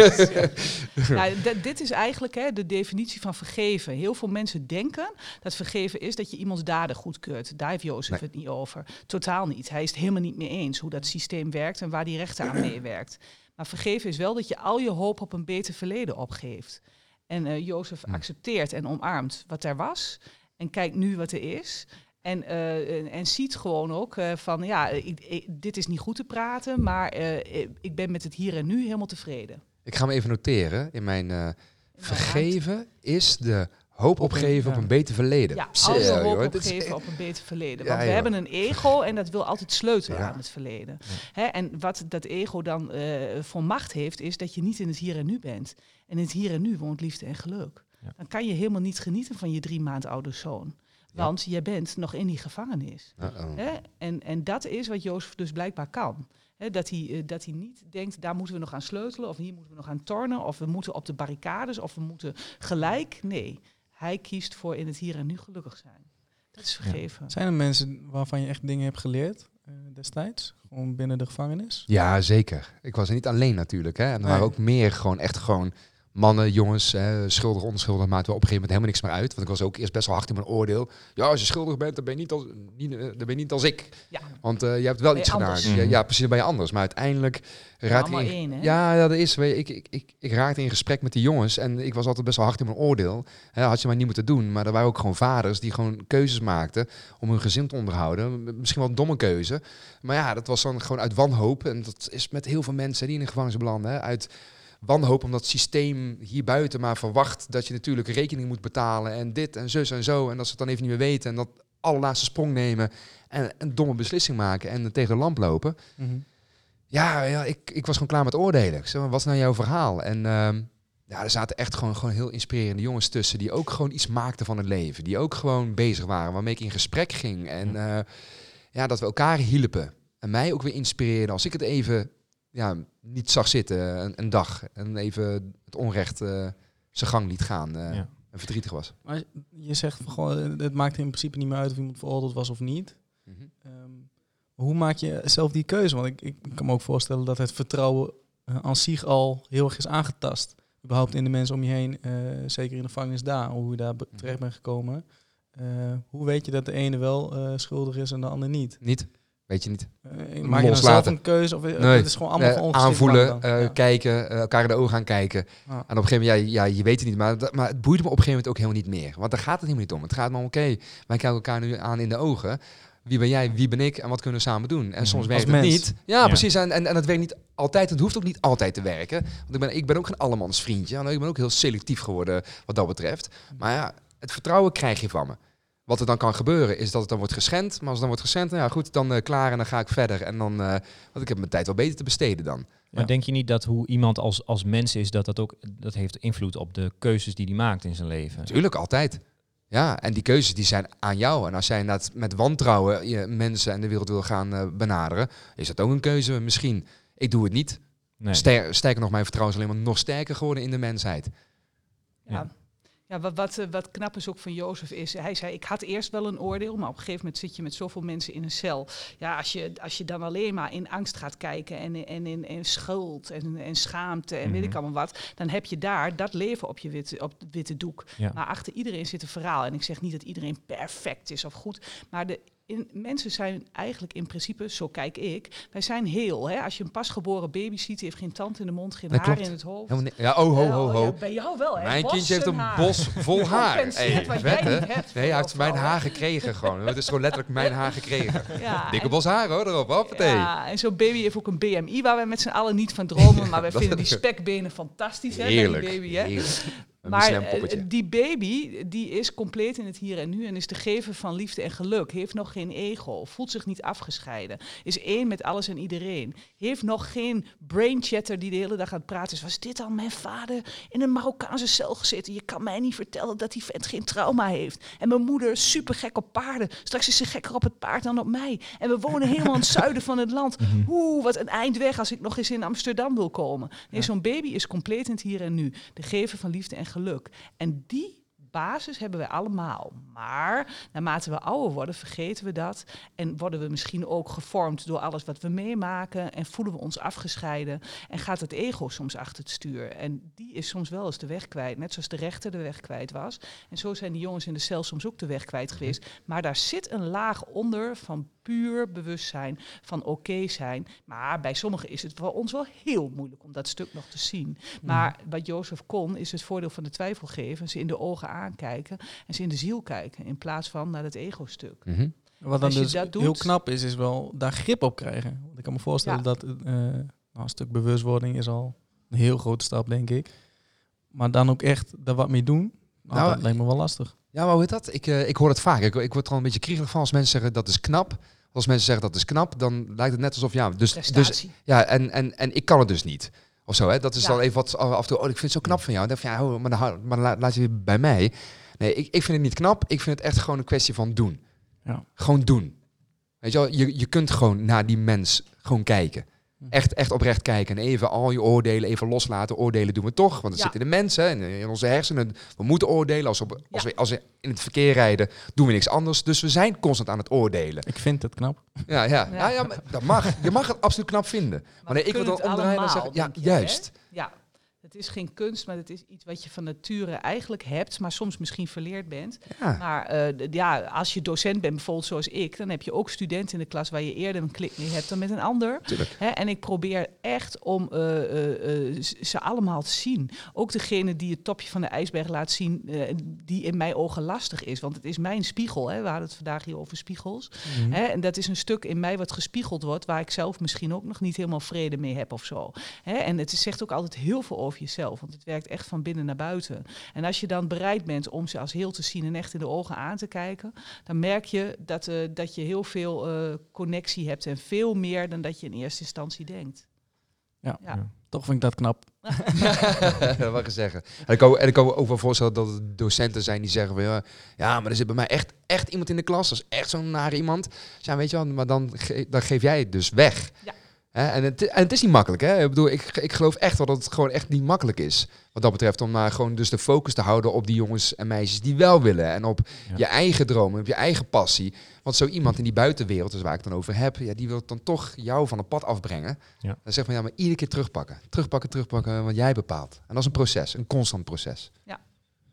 Ja, d- dit is eigenlijk hè, de definitie van vergeven. Heel veel mensen denken dat vergeven is dat je iemands daden goedkeurt. Daar heeft Jozef Nee. het niet over. Totaal niet. Hij is het helemaal niet mee eens hoe dat systeem werkt en waar die rechter aan meewerkt. Maar vergeven is wel dat je al je hoop op een beter verleden opgeeft. En eh Jozef Hm. accepteert en omarmt wat er was en kijkt nu wat er is. En, eh, en, en ziet gewoon ook eh, van, ja, ik, ik- dit is niet goed te praten, maar eh, ik ben met het hier en nu helemaal tevreden. Ik ga hem even noteren in mijn eh, vergeven is de hoop opgeven op een beter verleden. Ja, alle hoop joh, dit is opgeven op een beter verleden. Ja, Want we hebben een ego en dat wil altijd sleutelen Ja. aan het verleden. Hè, en wat dat ego dan eh, voor macht heeft, is dat je niet in het hier en nu bent. En in het hier en nu woont liefde en geluk. Ja. dan kan je helemaal niet genieten van je drie maand oude zoon. Ja. Want jij bent nog in die gevangenis. Hè? En, en dat is wat Jozef dus blijkbaar kan. Hè, dat, hij, eh, dat hij niet denkt, daar moeten we nog aan sleutelen, of hier moeten we nog aan tornen, of we moeten op de barricades, of we moeten gelijk. Nee, hij kiest voor in het hier en nu gelukkig zijn. Dat is vergeven. Zijn er mensen waarvan je echt dingen hebt geleerd eh, destijds? Gewoon binnen de gevangenis? Ja, zeker. Ik was er niet alleen natuurlijk. Hè. En er Nee. waren ook meer gewoon echt gewoon mannen, jongens, hè, schuldig, onschuldig, maakte wel op een gegeven moment helemaal niks meer uit. Want ik was ook eerst best wel hard in mijn oordeel. Ja, als je schuldig bent, dan ben je niet als, niet, eh, dan ben je niet als ik. Ja. Want eh, je hebt wel Ben iets gedaan. Mhm. ja, precies, dan ben je anders. Maar uiteindelijk in, één, hè? Ja, dat is. Weet je, ik, ik, ik, ik raakte in gesprek met die jongens en ik was altijd best wel hard in mijn oordeel. Hè, had je maar niet moeten doen. Maar er waren ook gewoon vaders die gewoon keuzes maakten om hun gezin te onderhouden. Misschien wel een domme keuze. Maar ja, dat was dan gewoon uit wanhoop. En dat is met heel veel mensen die in de gevangenis belanden. Hè, uit wanhoop omdat het systeem hier buiten maar verwacht dat je natuurlijk rekening moet betalen. En dit en zus en zo. En dat ze het dan even niet meer weten. En dat allerlaatste sprong nemen. En een domme beslissing maken en tegen de lamp lopen. Mhm. Ja, ja ik, ik was gewoon klaar met oordelen. Ik zei, wat is nou jouw verhaal? En ehm, ja, er zaten echt gewoon, gewoon heel inspirerende jongens tussen... die ook gewoon iets maakten van het leven. Die ook gewoon bezig waren, waarmee ik in gesprek ging. En eh, ja, dat we elkaar hielpen. En mij ook weer inspireerden als ik het even ja, niet zag zitten een, een dag. En even het onrecht eh, zijn gang liet gaan. eh, Ja. En verdrietig was. Maar je zegt van gewoon, het maakt in principe niet meer uit of iemand veroordeeld was of niet. Mhm. Ehm, hoe maak je zelf die keuze? Want ik, ik kan me ook voorstellen dat het vertrouwen eh, aan zich al heel erg is aangetast. Überhaupt in de mensen om je heen, eh, zeker in de gevangenis daar, hoe je daar be- terecht bent gekomen. Eh, hoe weet je dat de ene wel eh, schuldig is en de ander niet? Niet? Weet je niet. Eh, maak je dan zelf een keuze of eh, Nee. het is gewoon allemaal Eh, van ongeschikt aanvoelen, eh, Ja. kijken, eh, elkaar in de ogen gaan kijken. Ja. En op een gegeven moment, ja, ja, je weet het niet, maar, dat- maar het boeit me op een gegeven moment ook helemaal niet meer. Want daar gaat het helemaal niet om. Het gaat me om, oké, wij kijken elkaar nu aan in de ogen. Wie ben jij, wie ben ik en wat kunnen we samen doen? En soms Mhm. werkt Als het niet. Ja, Ja. precies. En, en, en het werkt niet altijd. Het hoeft ook niet altijd te werken. Want ik ben, ik ben ook geen allemans vriendje. En ik ben ook heel selectief geworden wat dat betreft. Maar ja, het vertrouwen krijg je van me. Wat er dan kan gebeuren is dat het dan wordt geschend. Maar als het dan wordt geschend, nou ja goed, dan eh, klaar en dan ga ik verder. En dan, eh, want ik heb mijn tijd wel beter te besteden dan. Maar Ja. denk je niet dat hoe iemand als, als mens is, dat dat ook dat heeft invloed op de keuzes die hij maakt in zijn leven? Tuurlijk, altijd. Ja, en die keuzes die zijn aan jou. En als jij inderdaad met wantrouwen je mensen en de wereld wil gaan eh, benaderen, is dat ook een keuze misschien. Ik doe het niet. Nee. Ster- sterker nog, mijn vertrouwen is alleen maar nog sterker geworden in de mensheid. Ja. Ja. Ja, wat, wat, eh, wat knap is ook van Jozef is, hij zei, ik had eerst wel een oordeel, maar op een gegeven moment zit je met zoveel mensen in een cel. Ja, als je, als je dan alleen maar in angst gaat kijken en, en in en schuld en, en schaamte en weet ik Mhm. allemaal wat, dan heb je daar dat leven op je witte, op witte doek. Ja. Maar achter iedereen zit een verhaal. En ik zeg niet dat iedereen perfect is of goed, maar de in, mensen zijn eigenlijk in principe, zo kijk ik, wij zijn heel. Hè? Als je een pasgeboren baby ziet, die heeft geen tand in de mond, geen Dat haar klopt. in het hoofd. Ja, oh, ho, ho, Ja, ho. ja, bij jou wel, hè? Mijn kindje heeft een bos vol haar. Hey, wat vet, jij hè? niet Nee, hij heeft mijn haar gekregen gewoon. Het is gewoon letterlijk mijn haar gekregen. Ja, Dikke bos haar hoor, erop. Hoppatee. Ja, en zo'n baby heeft ook een BMI waar wij met z'n allen niet van dromen. Maar wij vinden die spekbenen fantastisch, hè? bij die baby, hè? Heerlijk. Een Maar eh, die baby die is compleet in het hier en nu en is de gever van liefde en geluk. Heeft nog geen ego, voelt zich niet afgescheiden. Is één met alles en iedereen. Heeft nog geen brain chatter die de hele dag aan het praten is. Was dit al mijn vader in een Marokkaanse cel gezeten? Je kan mij niet vertellen dat die vent geen trauma heeft. En mijn moeder super gek op paarden. Straks is ze gekker op het paard dan op mij. En we wonen helemaal in het zuiden van het land. Oeh, wat een eind weg als ik nog eens in Amsterdam wil komen. Nee, zo'n baby is compleet in het hier en nu. De gever van liefde en geluk. En die basis hebben wij allemaal. Maar naarmate we ouder worden, vergeten we dat. En worden we misschien ook gevormd door alles wat we meemaken. En voelen we ons afgescheiden. En gaat het ego soms achter het stuur. En die is soms wel eens de weg kwijt. Net zoals de rechter de weg kwijt was. En zo zijn die jongens in de cel soms ook de weg kwijt geweest. Maar daar zit een laag onder van puur bewustzijn. Van oké zijn. Maar bij sommigen is het voor ons wel heel moeilijk om dat stuk nog te zien. Maar wat Jozef kon, is het voordeel van de twijfel geven. Ze in de ogen aankijken en ze in de ziel kijken. In plaats van naar het ego-stuk. Mhm. Wat dan dus doet- heel knap is, is wel daar grip op krijgen. Want ik kan me voorstellen Ja. dat eh, nou, een stuk bewustwording is al een heel grote stap, denk ik. Maar dan ook echt daar wat mee doen, nou, Nou, dat lijkt me wel lastig. Ja, maar hoe heet dat? Ik, eh, ik hoor het vaak. Ik, ik word er al een beetje kriegelig van als mensen zeggen dat is knap. Als mensen zeggen dat is knap, dan lijkt het net alsof ja, dus, dus ja, en, en, en ik kan het dus niet. Of zo, hè? Dat is Ja. dan even wat af en toe, oh, ik vind het zo knap van jou. Dan denk ik van, ja, oh, maar, dan, maar dan laat, laat je weer bij mij. Nee, ik, ik vind het niet knap. Ik vind het echt gewoon een kwestie van doen. Ja. Gewoon doen. Weet je wel, je, je kunt gewoon naar die mens gewoon kijken. Hm. Echt, echt oprecht kijken. En even al je oordelen even loslaten. Oordelen doen we toch. Want het Ja. zit in de mensen, in, in onze hersenen. We moeten oordelen. Als, op- als, Ja. we, als we in het verkeer rijden, doen we niks anders. Dus we zijn constant aan het oordelen. Ik vind het knap. Ja, ja. Ja. ja. ja maar dat mag. Je mag het absoluut knap vinden. Maar nee, we ik wil dan en allemaal, zeggen, ja, juist. Ja, het is geen kunst, maar het is iets wat je van nature eigenlijk hebt, maar soms misschien verleerd bent. Ja. Maar eh, ja, als je docent bent, bijvoorbeeld zoals ik, dan heb je ook studenten in de klas waar je eerder een klik mee hebt dan met een ander. Hè, en ik probeer echt om eh, eh, ze allemaal te zien. Ook degene die het topje van de ijsberg laat zien, die in mijn ogen lastig is. Want het is mijn spiegel. Hè. We hadden het vandaag hier over spiegels. Mhm. Hè, en dat is een stuk in mij wat gespiegeld wordt, waar ik zelf misschien ook nog niet helemaal vrede mee heb of zo. Hè, en het zegt ook altijd heel veel over jezelf, want het werkt echt van binnen naar buiten. En als je dan bereid bent om ze als heel te zien en echt in de ogen aan te kijken, dan merk je dat, eh, dat je heel veel eh, connectie hebt en veel meer dan dat je in eerste instantie denkt. Ja. Ja. Toch vind ik dat knap. dat mag ik zeggen. En ik, kan, en ik kan me ook wel voorstellen dat er docenten zijn die zeggen van ja, ja, maar er zit bij mij echt, echt iemand in de klas. Dat is echt zo'n nare iemand. Ja, weet je wel, maar dan, ge- dan geef jij het dus weg. Ja. Hè, en, het, en het is niet makkelijk. Hè? Ik bedoel, ik, ik geloof echt wel dat het gewoon echt niet makkelijk is. Wat dat betreft, om maar gewoon dus de focus te houden op die jongens en meisjes die wel willen. En op Ja. je eigen dromen, op je eigen passie. Want zo iemand in die buitenwereld, dus waar ik het dan over heb, ja, die wil dan toch jou van het pad afbrengen. Ja. Dan zeg van ja, maar iedere keer terugpakken. Terugpakken, terugpakken, wat jij bepaalt. En dat is een proces, een constant proces.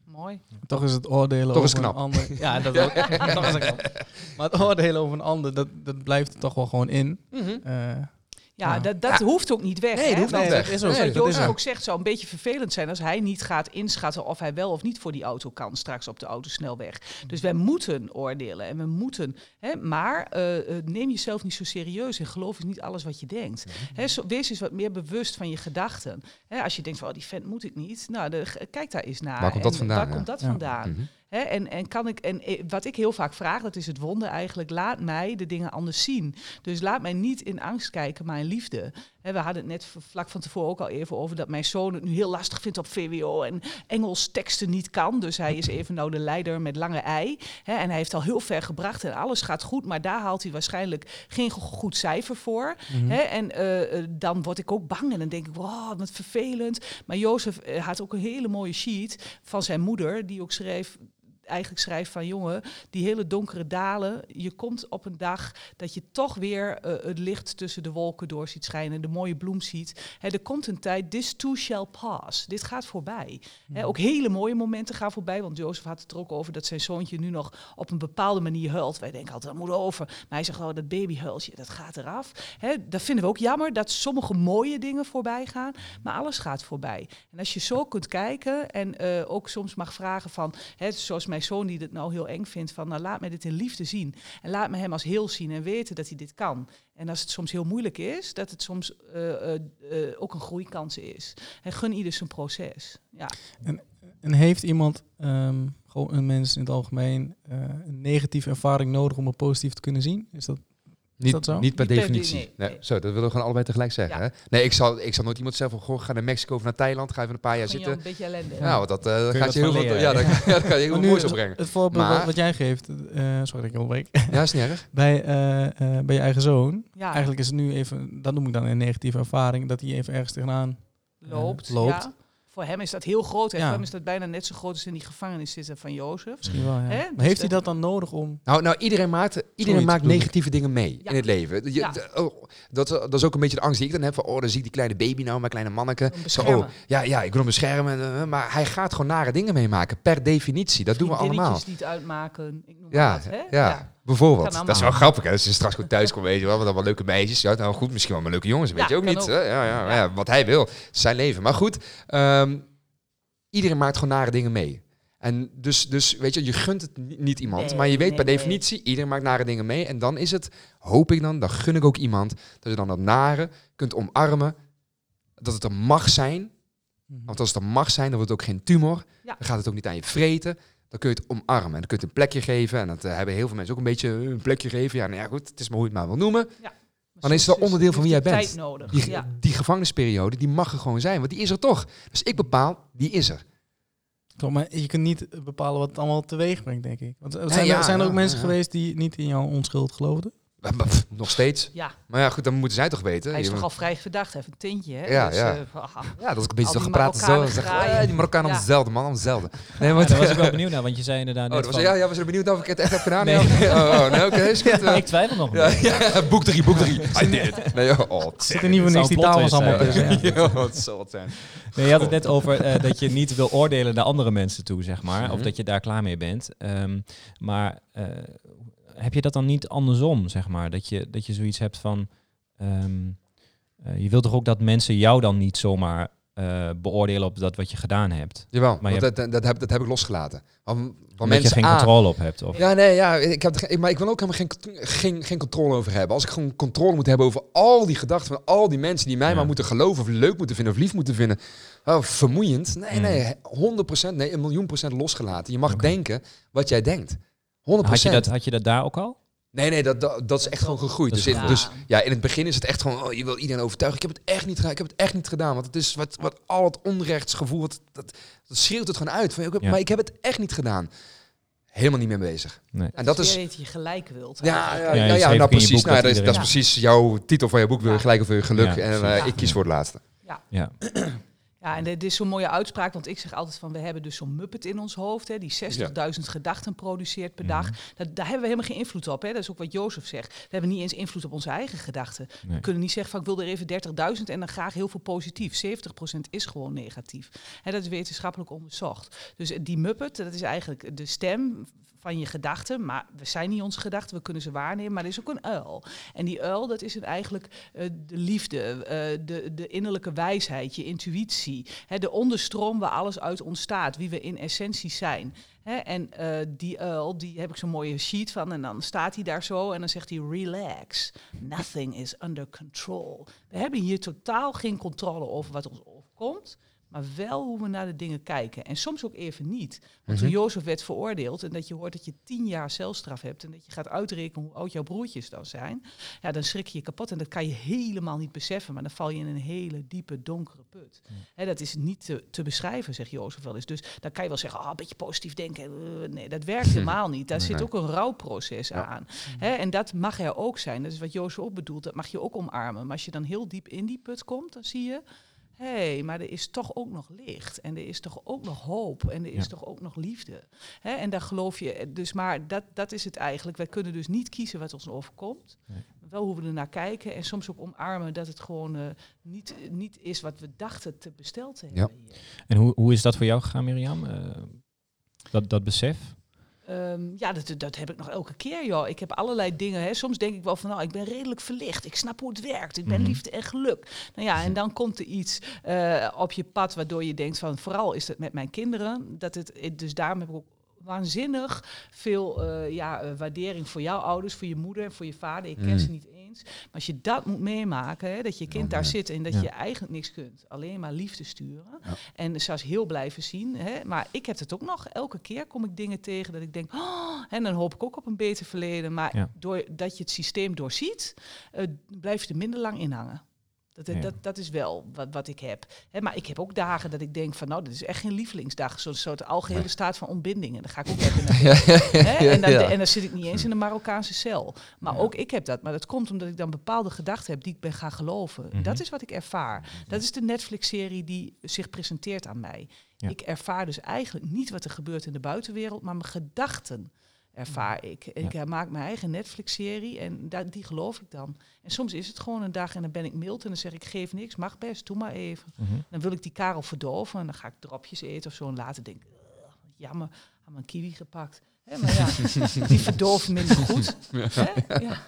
Mooi. Toch is het oordelen Toch is over knap. een ander. Ja, dat ook. Toch is het knap. Maar het oordelen over een ander, dat, dat blijft er toch wel gewoon in. Eh, Ja, Ja. dat, dat hoeft ook niet weg. Nee, hè? dat hoeft niet weg. is ook Nee, Joost is zegt, zou een beetje vervelend zijn als hij niet gaat inschatten of hij wel of niet voor die auto kan straks op de autosnelweg. Dus wij moeten oordelen en we moeten. Hè, maar eh, eh, neem jezelf niet zo serieus en geloof eens niet alles wat je denkt. Hè, zo, wees eens wat meer bewust van je gedachten. Hè, als je denkt van oh, die vent moet ik niet, nou de, kijk daar eens naar. Waar komt dat En vandaan, Waar ja. komt dat Ja. vandaan? Mhm. Hè, en, en, kan ik, en eh, wat ik heel vaak vraag, dat is het wonder eigenlijk, laat mij de dingen anders zien. Dus laat mij niet in angst kijken, maar in liefde. Hè, we hadden het net vlak van tevoren ook al even over dat mijn zoon het nu heel lastig vindt op VWO en Engels teksten niet kan. Dus hij is even nou de leider met lange ei. Hè, en hij heeft al heel ver gebracht en alles gaat goed, maar daar haalt hij waarschijnlijk geen go- goed cijfer voor. mhm. Hè, en eh, eh, dan word ik ook bang en dan denk ik, wow, wat vervelend. Maar Jozef had ook een hele mooie sheet van zijn moeder, die ook schreef, eigenlijk schrijft van jongen, die hele donkere dalen, je komt op een dag dat je toch weer eh, het licht tussen de wolken door ziet schijnen, de mooie bloem ziet. Er komt een tijd, this too shall pass. Dit gaat voorbij. Hè, ook hele mooie momenten gaan voorbij, want Jozef had het er ook over dat zijn zoontje nu nog op een bepaalde manier huilt. Wij denken altijd, dat moet over. Maar hij zegt, oh, dat babyhuiltje, dat gaat eraf. Hè, dat vinden we ook jammer, dat sommige mooie dingen voorbij gaan, maar alles gaat voorbij. En als je zo kunt kijken en eh, ook soms mag vragen van, zoals mijn zoon die dit nou heel eng vindt, van nou laat mij dit in liefde zien. En laat me hem als heel zien en weten dat hij dit kan. En als het soms heel moeilijk is, dat het soms eh, eh, eh, ook een groeikans is. En gun ieder zijn proces. Ja. En heeft iemand, ehm, gewoon een mens in het algemeen, een negatieve ervaring nodig om het positief te kunnen zien? Is dat Niet, dat zo? niet per definitie. de- nee, nee, nee. Zo, dat willen we gewoon allebei tegelijk zeggen. Ja. Hè? Nee, ik zal, ik zal nooit iemand zeggen van, goh, ga naar Mexico of naar Thailand, ga even een paar jaar zitten. een beetje ellende. Nou, want dat, eh, dat je gaat je heel veel, ja, ja. dat, ja, dat gaat je heel veel moois het, opbrengen. het voorbeeld Maar- wat, jij geeft, eh, sorry dat ik je onderbreek, Ja, is niet erg. bij, eh, eh, bij je eigen zoon. Ja, Eigenlijk is het nu even, dat noem ik dan een negatieve ervaring, dat hij even ergens tegenaan loopt. loopt. Voor hem is dat heel groot. Hè. Ja. Voor hem is dat bijna net zo groot als in die gevangenis zitten van Jozef. misschien wel. Ja. Hè? Maar Dus heeft hij dat- dat dan nodig om... Nou, nou iedereen maakt, iedereen maakt negatieve dingen mee Ja. in het leven. Je, oh, dat, dat is ook een beetje de angst die ik dan heb. Van, oh, dan zie ik die kleine baby nou, mijn kleine manneke. Zo, oh, ja, ja, ik wil hem beschermen. eh, Maar hij gaat gewoon nare dingen meemaken, per definitie. Dat doen we allemaal. Het uitmaken. Ik noem Ja, wat, hè? ja, bijvoorbeeld. Dat is wel grappig. Hè? Als je straks goed thuis komt, weet je wel, met allemaal leuke meisjes. Ja, nou goed, misschien wel maar leuke jongens, weet Ja, je ook niet. ook. hè? Ja, ja, Ja. wat hij wil, zijn leven. Maar goed, ehm, iedereen maakt gewoon nare dingen mee. En dus, dus, weet je, je gunt het ni- niet iemand, Nee, maar je weet nee, per nee. definitie, iedereen maakt nare dingen mee. En dan is het, hoop ik dan, dan gun ik ook iemand, dat je dan dat nare kunt omarmen, dat het er mag zijn. Mhm. Want als het er mag zijn, dan wordt het ook geen tumor. Dan gaat het ook niet aan je vreten. Dan kun je het omarmen. En dan kun je het een plekje geven. En dat eh, hebben heel veel mensen ook een beetje een plekje geven. Ja, nou ja, goed. Het is maar hoe je het maar wil noemen. Maar Dan is het wel onderdeel van wie jij bent. tijd nodig. Die, ja. die gevangenisperiode, die mag er gewoon zijn, want die is er toch. Dus ik bepaal, die is er. Toch, maar je kunt niet bepalen wat het allemaal teweeg brengt, denk ik. Want er zijn, ja, er, zijn er ja, ook mensen ja. geweest die niet in jouw onschuld geloofden? Maar, maar, Nog steeds. ja, Maar ja, goed, dan moeten zij toch weten. hij is toch al vrij verdacht. Heeft een tintje, hè? Ja, Dus, ja. eh, haha. Ja, dat is een beetje zo gepraat. Zo, zeg, eh, die Marokkanen Ja. allemaal hetzelfde, man. Allemaal hetzelfde. Nee, Ja, want, daar was ik wel benieuwd naar, want je zei inderdaad Oh, net dat was, van- ja, ja, was er benieuwd of ik het echt heb gedaan? Nee. Oh, oh, nee, oké, is goed. eh. Ik twijfel nog. Ja, ja, boek drie, boek drie. I did it. Nee, oh, het Zit er niet voor zou niks, die taal was allemaal tussen. ja. Het zal wat zijn. Nee, je had het net over eh, dat je niet wil oordelen naar andere mensen toe, zeg maar. Of Mhm. dat je daar klaar mee bent. Ehm, maar eh, heb je dat dan niet andersom, zeg maar? Dat je, dat je zoiets hebt van... ehm, eh, je wilt toch ook dat mensen jou dan niet zomaar eh, beoordelen op dat wat je gedaan hebt? Jawel, Maar je dat, dat, heb, dat heb ik losgelaten. Omdat mensen je geen controle op hebt? Of? Ja, nee, ja, ik heb er, maar ik wil ook helemaal geen, geen, geen controle over hebben. Als ik gewoon controle moet hebben over al die gedachten van al die mensen die mij Ja. maar moeten geloven of leuk moeten vinden of lief moeten vinden. Oh, vermoeiend. Nee, Mm. nee, 100%, nee, een miljoen procent losgelaten. Je mag denken wat jij denkt. 100%. Had je, dat, had je dat daar ook al? Nee, nee, dat, dat, dat is echt gewoon gegroeid. Is Dus in, gegroeid. dus ja, in het begin is het echt gewoon, oh, je wil iedereen overtuigen. Ik heb het echt niet gedaan. Ik heb het echt niet gedaan. Want het is wat, wat al het onrechtsgevoel, wat, dat, dat schreeuwt het gewoon uit. Van, ik heb- Ja. Maar ik heb het echt niet gedaan. Helemaal niet mee bezig. Nee. En dat is, Weer dat je gelijk wilt. ja, ja, Ja, ja, ja, nou precies. Nou, dat is, dat is precies jouw titel van je boek. Wil je Ja. gelijk of wil je geluk? Ja, en eh, ik kies voor het laatste. Ja. Ja, en dit is zo'n mooie uitspraak, want ik zeg altijd van, we hebben dus zo'n muppet in ons hoofd, hè, die 60.000 gedachten produceert per dag. Mhm. Dat, daar hebben we helemaal geen invloed op. Hè. Dat is ook wat Jozef zegt. We hebben niet eens invloed op onze eigen gedachten. Nee. We kunnen niet zeggen van, ik wil er even 30.000 en dan graag heel veel positief. 70% is gewoon negatief. Hè, dat is wetenschappelijk onderzocht. Dus die muppet, dat is eigenlijk de stem van je gedachten. Maar we zijn niet onze gedachten, we kunnen ze waarnemen. Maar er is ook een uil. En die uil, dat is eigenlijk eh, de liefde, eh, de, de innerlijke wijsheid, je intuïtie. Hè, de onderstroom waar alles uit ontstaat, wie we in essentie zijn. Hè, en eh, die uil, die heb ik zo'n mooie sheet van. En dan staat hij daar zo en dan zegt hij, relax. Nothing is under control. We hebben hier totaal geen controle over wat ons overkomt. Maar wel hoe we naar de dingen kijken. En soms ook even niet. Want toen Mhm. Jozef werd veroordeeld en dat je hoort dat je tien jaar celstraf hebt en dat je gaat uitrekenen hoe oud jouw broertjes dan zijn, ja, dan schrik je je kapot en dat kan je helemaal niet beseffen. Maar dan val je in een hele diepe, donkere put. Dat is niet te, te beschrijven, zegt Jozef wel eens. Dus dan kan je wel zeggen, ah, een beetje positief denken. Eh, nee, dat werkt helemaal niet. Daar zit ook een rouwproces Ja. aan. Hè, en dat mag er ook zijn. Dat is wat Jozef ook bedoelt. Dat mag je ook omarmen. Maar als je dan heel diep in die put komt, dan zie je hé, hey, maar er is toch ook nog licht. En er is toch ook nog hoop. En er is Ja. toch ook nog liefde. Hè? En daar geloof je. Dus maar dat, dat is het eigenlijk. Wij kunnen dus niet kiezen wat ons overkomt. Nee. Wel hoe we er naar kijken. En soms ook omarmen dat het gewoon eh, niet, niet is wat we dachten te besteld te hebben. hier. En hoe, hoe is dat voor jou gegaan, Mirjam? Eh, dat, dat besef? Ehm, ja, dat, dat heb ik nog elke keer, joh. Ik heb allerlei dingen. Hè. Soms denk ik wel van, nou, ik ben redelijk verlicht. Ik snap hoe het werkt. Ik ben Mhm. liefde en geluk. Nou ja, en dan komt er iets eh, op je pad waardoor je denkt van, vooral is het met mijn kinderen. Dat het, dus daarom heb ik ook waanzinnig veel eh, ja, eh, waardering voor jouw ouders, voor je moeder en voor je vader. Ik ken Mm. ze niet eens. Maar als je dat moet meemaken, hè, dat je kind Oh, daar nee. zit en dat je eigenlijk niks kunt. Alleen maar liefde sturen. En zelfs heel blijven zien. Hè. Maar ik heb het ook nog. Elke keer kom ik dingen tegen dat ik denk... Oh, en dan hoop ik ook op een beter verleden. Maar doordat je het systeem doorziet, eh, blijf je er minder lang in hangen. Dat, Ja. dat, dat is wel wat, wat ik heb. Maar ik heb ook dagen dat ik denk van... nou, dit is echt geen lievelingsdag. Zo'n soort algehele staat van ontbinding. En dan ga ik ook even naar? En, dan, en dan zit ik niet eens in een Marokkaanse cel. Maar ook ik heb dat. Maar dat komt omdat ik dan bepaalde gedachten heb die ik ben gaan geloven. Mhm. Dat is wat ik ervaar. Dat is de Netflix-serie die zich presenteert aan mij. Ik ervaar dus eigenlijk niet wat er gebeurt in de buitenwereld, maar mijn gedachten ervaar ik. Ik eh, maak mijn eigen Netflix-serie en die geloof ik dan. En soms is het gewoon een dag en dan ben ik mild en dan zeg ik, geef niks, mag best, doe maar even. Mhm. Dan wil ik die karel verdoven en dan ga ik dropjes eten of zo. En later denk ik, "Ugh, jammer, had mijn kiwi gepakt. Hè, maar ja, die verdoven minder goed. Hè? Ja.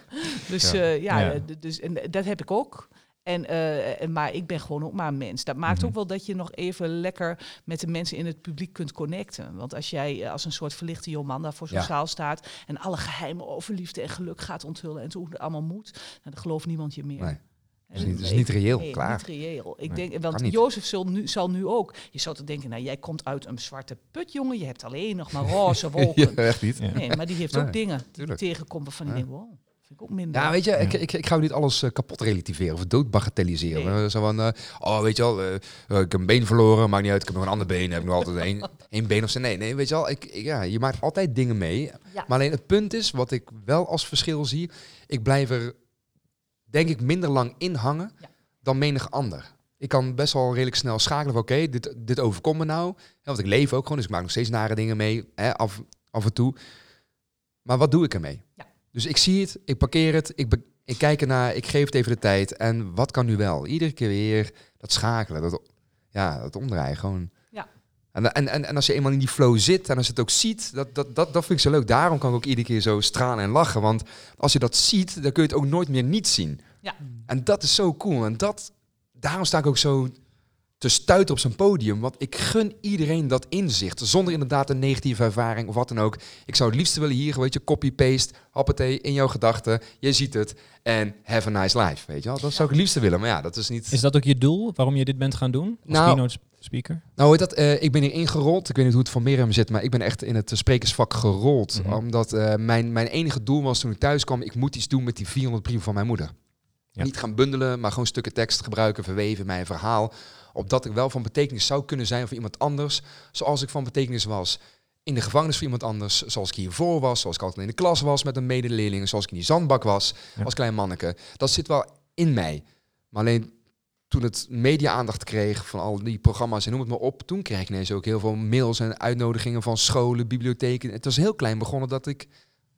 Dus Ja. eh, dus, en dat heb ik ook. En, eh, en, maar ik ben gewoon ook maar een mens. Dat maakt Mhm. ook wel dat je nog even lekker met de mensen in het publiek kunt connecten. Want als jij eh, als een soort verlichte jongeman daar voor zo'n Ja. zaal staat... en alle geheimen over liefde en geluk gaat onthullen... en hoe het allemaal moet, nou, dan gelooft niemand je meer. Nee. En- is niet- dat is niet reëel, nee, klaar. niet reëel. Ik Nee, denk, want. Jozef zal nu, zal nu ook... Je zou te denken, nou, jij komt uit een zwarte put, jongen. Je hebt alleen nog maar roze wolken. Ja, echt niet. Ja. Nee, maar die heeft ook dingen die tegenkomen Ja. denkt, wow, vind vind ik ook minder. Ja, weet je, ik, Ja. ik, ik ga niet alles eh, kapot relativeren of doodbagatelliseren. Nee. Eh, Zo van, eh, oh, weet je wel, ik heb een been verloren, maakt niet uit, ik heb nog een ander been, heb ik nog altijd één, één been of zo. Nee, nee, weet je wel, ik, ik- ja, je maakt altijd dingen mee. Ja. Maar alleen het punt is, wat ik wel als verschil zie, ik blijf er, denk ik, minder lang in hangen Ja. dan menig ander. Ik kan best wel redelijk snel schakelen van, oké, dit, dit overkomt me nou. Ja, want ik leef ook gewoon, dus ik maak nog steeds nare dingen mee, hè, af, af en toe. Maar wat doe ik ermee? Ja. Dus ik zie het, ik parkeer het, ik, ik kijk ernaar, ik geef het even de tijd. En wat kan nu wel? Iedere keer weer dat schakelen, dat, ja, dat omdraaien, gewoon. Ja. En, en, en, en als je eenmaal in die flow zit en als je het ook ziet, dat, dat, dat, dat vind ik zo leuk. Daarom kan ik ook iedere keer zo stralen en lachen. Want als je dat ziet, dan kun je het ook nooit meer niet zien. Ja. En dat is zo cool. En dat, daarom sta ik ook zo te stuiten op zijn podium. Want ik gun iedereen dat inzicht. Zonder inderdaad een negatieve ervaring of wat dan ook. Ik zou het liefst willen hier, weet je, copy-paste, hoppatee, in jouw gedachten. Je ziet het en have a nice life, weet je wel. Dat zou ik het liefste willen, maar ja, dat is niet... Is dat ook je doel, waarom je dit bent gaan doen? Als Nou- keynote speaker? Nou, dat, eh, ik ben hier ingerold. Ik weet niet hoe het van Mirjam zit, maar ik ben echt in het sprekersvak gerold. Mhm. Omdat eh, mijn, mijn enige doel was toen ik thuis kwam, ik moet iets doen met die 400 brieven van mijn moeder. Ja. Niet gaan bundelen, maar gewoon stukken tekst gebruiken, verweven mijn verhaal. Opdat ik wel van betekenis zou kunnen zijn voor iemand anders, zoals ik van betekenis was in de gevangenis voor iemand anders, zoals ik hiervoor was, zoals ik altijd in de klas was met een medeleerling, zoals ik in die zandbak was Ja. als klein manneke. Dat zit wel in mij. Maar alleen toen het media-aandacht kreeg van al die programma's en noem het maar op, toen kreeg ik ineens ook heel veel mails en uitnodigingen van scholen, bibliotheken. Het was heel klein begonnen dat ik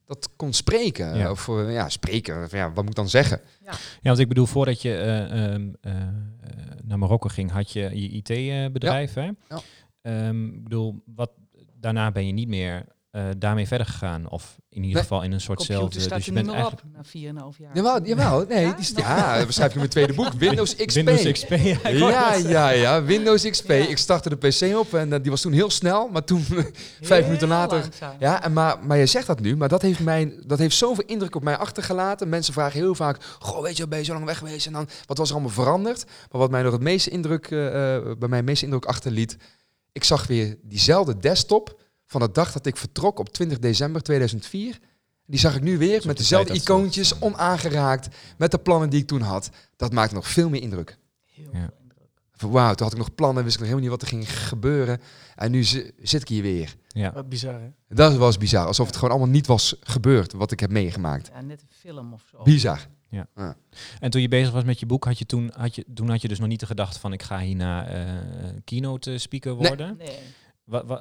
dat kon spreken. Ja. Of eh, ja, spreken. Of, Ja, wat moet ik dan zeggen? Ja, want ik bedoel, voordat je eh, ehm, eh, eh, naar Marokko ging, had je je IT-bedrijf, hè? Ja. Ehm, ik bedoel, wat, daarna ben je niet meer eh, daarmee verder gegaan. Of in ieder Nee. geval in een Computer soortzelfde... staat Dus je niet bent meer eigenlijk... op na 4,5 jaar. Jawel, jawel. Nee, Ja? die ja, ik in mijn tweede boek. Windows XP. Windows XP, ja. Ja, ja, ja. Windows XP. Ja. Ik startte de PC op en eh, die was toen heel snel, maar toen vijf minuten later langzaam. Ja, en maar, maar je zegt dat nu, maar dat heeft, mij, dat heeft zoveel indruk op mij achtergelaten. Mensen vragen heel vaak, goh, weet je, wel, ben je zo lang weg geweest? En dan, wat was er allemaal veranderd? Maar wat mij nog het meeste indruk, eh, eh, bij mij het meeste indruk achterliet, ik zag weer diezelfde desktop van de dag dat ik vertrok op 20 december 2004. Die zag ik nu weer met de dezelfde icoontjes, onaangeraakt, met de plannen die ik toen had. Dat maakte nog veel meer indruk. Heel Ja. veel indruk. Wauw, toen had ik nog plannen, wist ik nog helemaal niet wat er ging gebeuren. En nu zi- zit ik hier weer. Ja. Wat bizar, hè? Dat was bizar, alsof het gewoon allemaal niet was gebeurd wat ik heb meegemaakt. Ja, net een film of zo. Bizar. En toen je bezig was met je boek, had je toen, had je, toen had je dus nog niet de gedachte van ik ga hierna eh keynote speaker Nee. worden. Nee.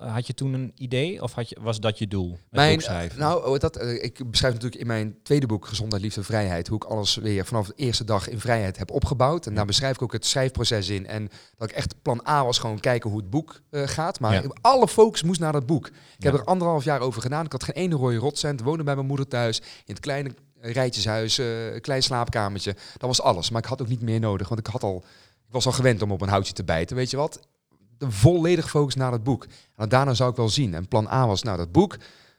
Had je toen een idee of had je, was dat je doel? Mijn, nou, oh, dat, eh, ik beschrijf natuurlijk in mijn tweede boek Gezondheid, Liefde, Vrijheid, hoe ik alles weer vanaf de eerste dag in vrijheid heb opgebouwd. En daar beschrijf ik ook het schrijfproces in. En dat ik echt plan A was gewoon kijken hoe het boek eh, gaat. Maar Ja. alle focus moest naar dat boek. Ik heb er anderhalf jaar over gedaan. Ik had geen ene rode rotcent. Woonde bij mijn moeder thuis. In het kleine rijtjeshuis, eh, een klein slaapkamertje. Dat was alles. Maar ik had ook niet meer nodig. Want ik had al, ik was al gewend om op een houtje te bijten. Weet je wat? De volledig focus naar dat boek. En daarna zou ik wel zien. En plan A was nou dat boek.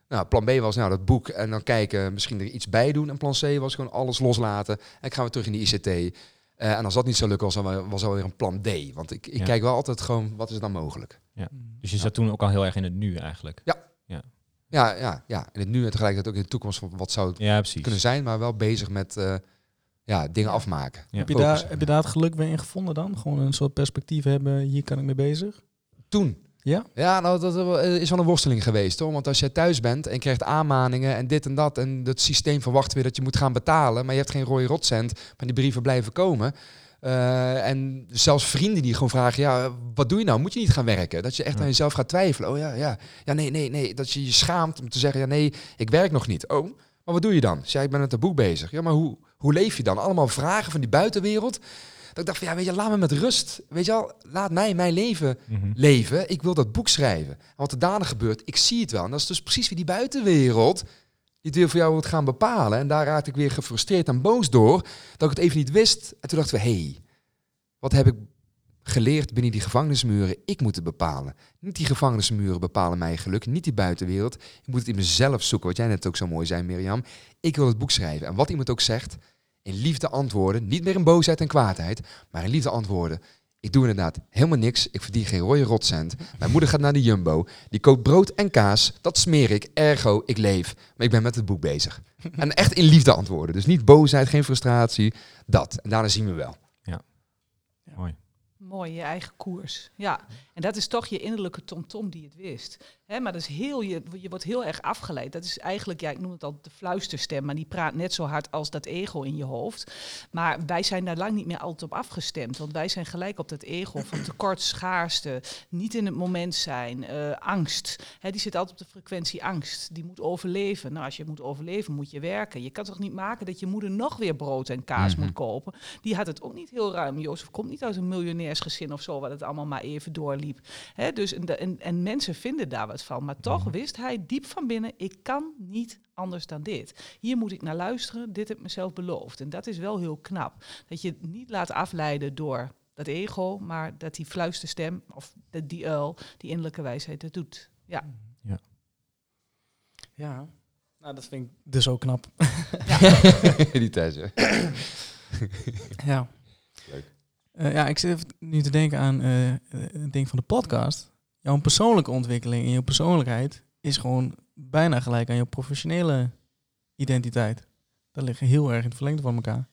Nou, plan B was nou dat boek en dan kijken, misschien er iets bij doen. En plan C was gewoon alles loslaten. En ik ga weer terug in de ICT. Eh, en als dat niet zo lukt, was dan was er weer een plan D. Want ik, ik Ja. kijk wel altijd gewoon, wat is dan mogelijk? Dus je zat toen ook al heel erg in het nu eigenlijk. Ja, ja, ja. In het nu en tegelijkertijd ook in de toekomst, van wat zou het Ja, precies. kunnen zijn, maar wel bezig met eh, ja, dingen afmaken. Ja. Heb, je daar, heb je daar het geluk weer in gevonden dan? Gewoon een soort perspectief hebben, hier kan ik mee bezig? Toen. Ja? Ja, nou, dat eh, is wel een worsteling geweest hoor. Want als je thuis bent en je krijgt aanmaningen en dit en dat. En het systeem verwacht weer dat je moet gaan betalen. Maar je hebt geen rode rotcent. Maar die brieven blijven komen. Eh, en zelfs vrienden die gewoon vragen, ja, wat doe je nou? Moet je niet gaan werken? Dat je echt Ja. aan jezelf gaat twijfelen. Oh ja, ja. Ja, nee, nee, nee. Dat je je schaamt om te zeggen, ja, nee, ik werk nog niet. Oh, maar wat doe je dan? Zeg, ik ben met het boek bezig. Ja, maar hoe, hoe leef je dan? Allemaal vragen van die buitenwereld. Dat ik dacht van, ja, weet je, laat me met rust. Weet je wel, laat mij mijn leven Mhm. leven. Ik wil dat boek schrijven. En wat er daarna gebeurt, ik zie het wel. En dat is dus precies wie die buitenwereld die het weer voor jou wordt gaan bepalen. En daar raakte ik weer gefrustreerd en boos door dat ik het even niet wist. En toen dachten we, hé, hey, wat heb ik geleerd binnen die gevangenismuren? Ik moet het bepalen. Niet die gevangenismuren bepalen mijn geluk, niet die buitenwereld. Ik moet het in mezelf zoeken, wat jij net ook zo mooi zei, Mirjam. Ik wil het boek schrijven. En wat iemand ook zegt, in liefde antwoorden, niet meer in boosheid en kwaadheid, maar in liefde antwoorden. Ik doe inderdaad helemaal niks. Ik verdien geen rode rotcent. Mijn moeder gaat naar de Jumbo. Die koopt brood en kaas. Dat smeer ik. Ergo, ik leef. Maar ik ben met het boek bezig. En echt in liefde antwoorden. Dus niet boosheid, geen frustratie. Dat. En daarna zien we wel. Mooi. Je eigen koers. Ja, en dat is toch je innerlijke tomtom die het wist. Hè, maar dat is heel, je, je wordt heel erg afgeleid. Dat is eigenlijk, ja, ik noem het al de fluisterstem, maar die praat net zo hard als dat ego in je hoofd. Maar wij zijn daar lang niet meer altijd op afgestemd. Want wij zijn gelijk op dat ego van tekort, schaarste, niet in het moment zijn, eh, angst. Hè, die zit altijd op de frequentie angst. Die moet overleven. Nou, als je moet overleven, moet je werken. Je kan toch niet maken dat je moeder nog weer brood en kaas Mhm. moet kopen. Die had het ook niet heel ruim. Jozef komt niet uit een miljonairsgezin of zo, waar het allemaal maar even doorliep. Hè, dus en, en, en mensen vinden daar wat van. Maar toch Mhm. wist hij diep van binnen, ik kan niet anders dan dit. Hier moet ik naar luisteren, dit heb ik mezelf beloofd. En dat is wel heel knap. Dat je het niet laat afleiden door dat ego, maar dat die fluisterstem of de, die uil, die innerlijke wijsheid het doet. Ja. Ja. Nou, dat vind ik dus ook knap. die Thijs, hè? Ja. Leuk. Eh, ja, ik zit even nu te denken aan eh, eh, het ding van de podcast. Jouw persoonlijke ontwikkeling en je persoonlijkheid is gewoon bijna gelijk aan je professionele identiteit. Dat liggen heel erg in het verlengde van elkaar.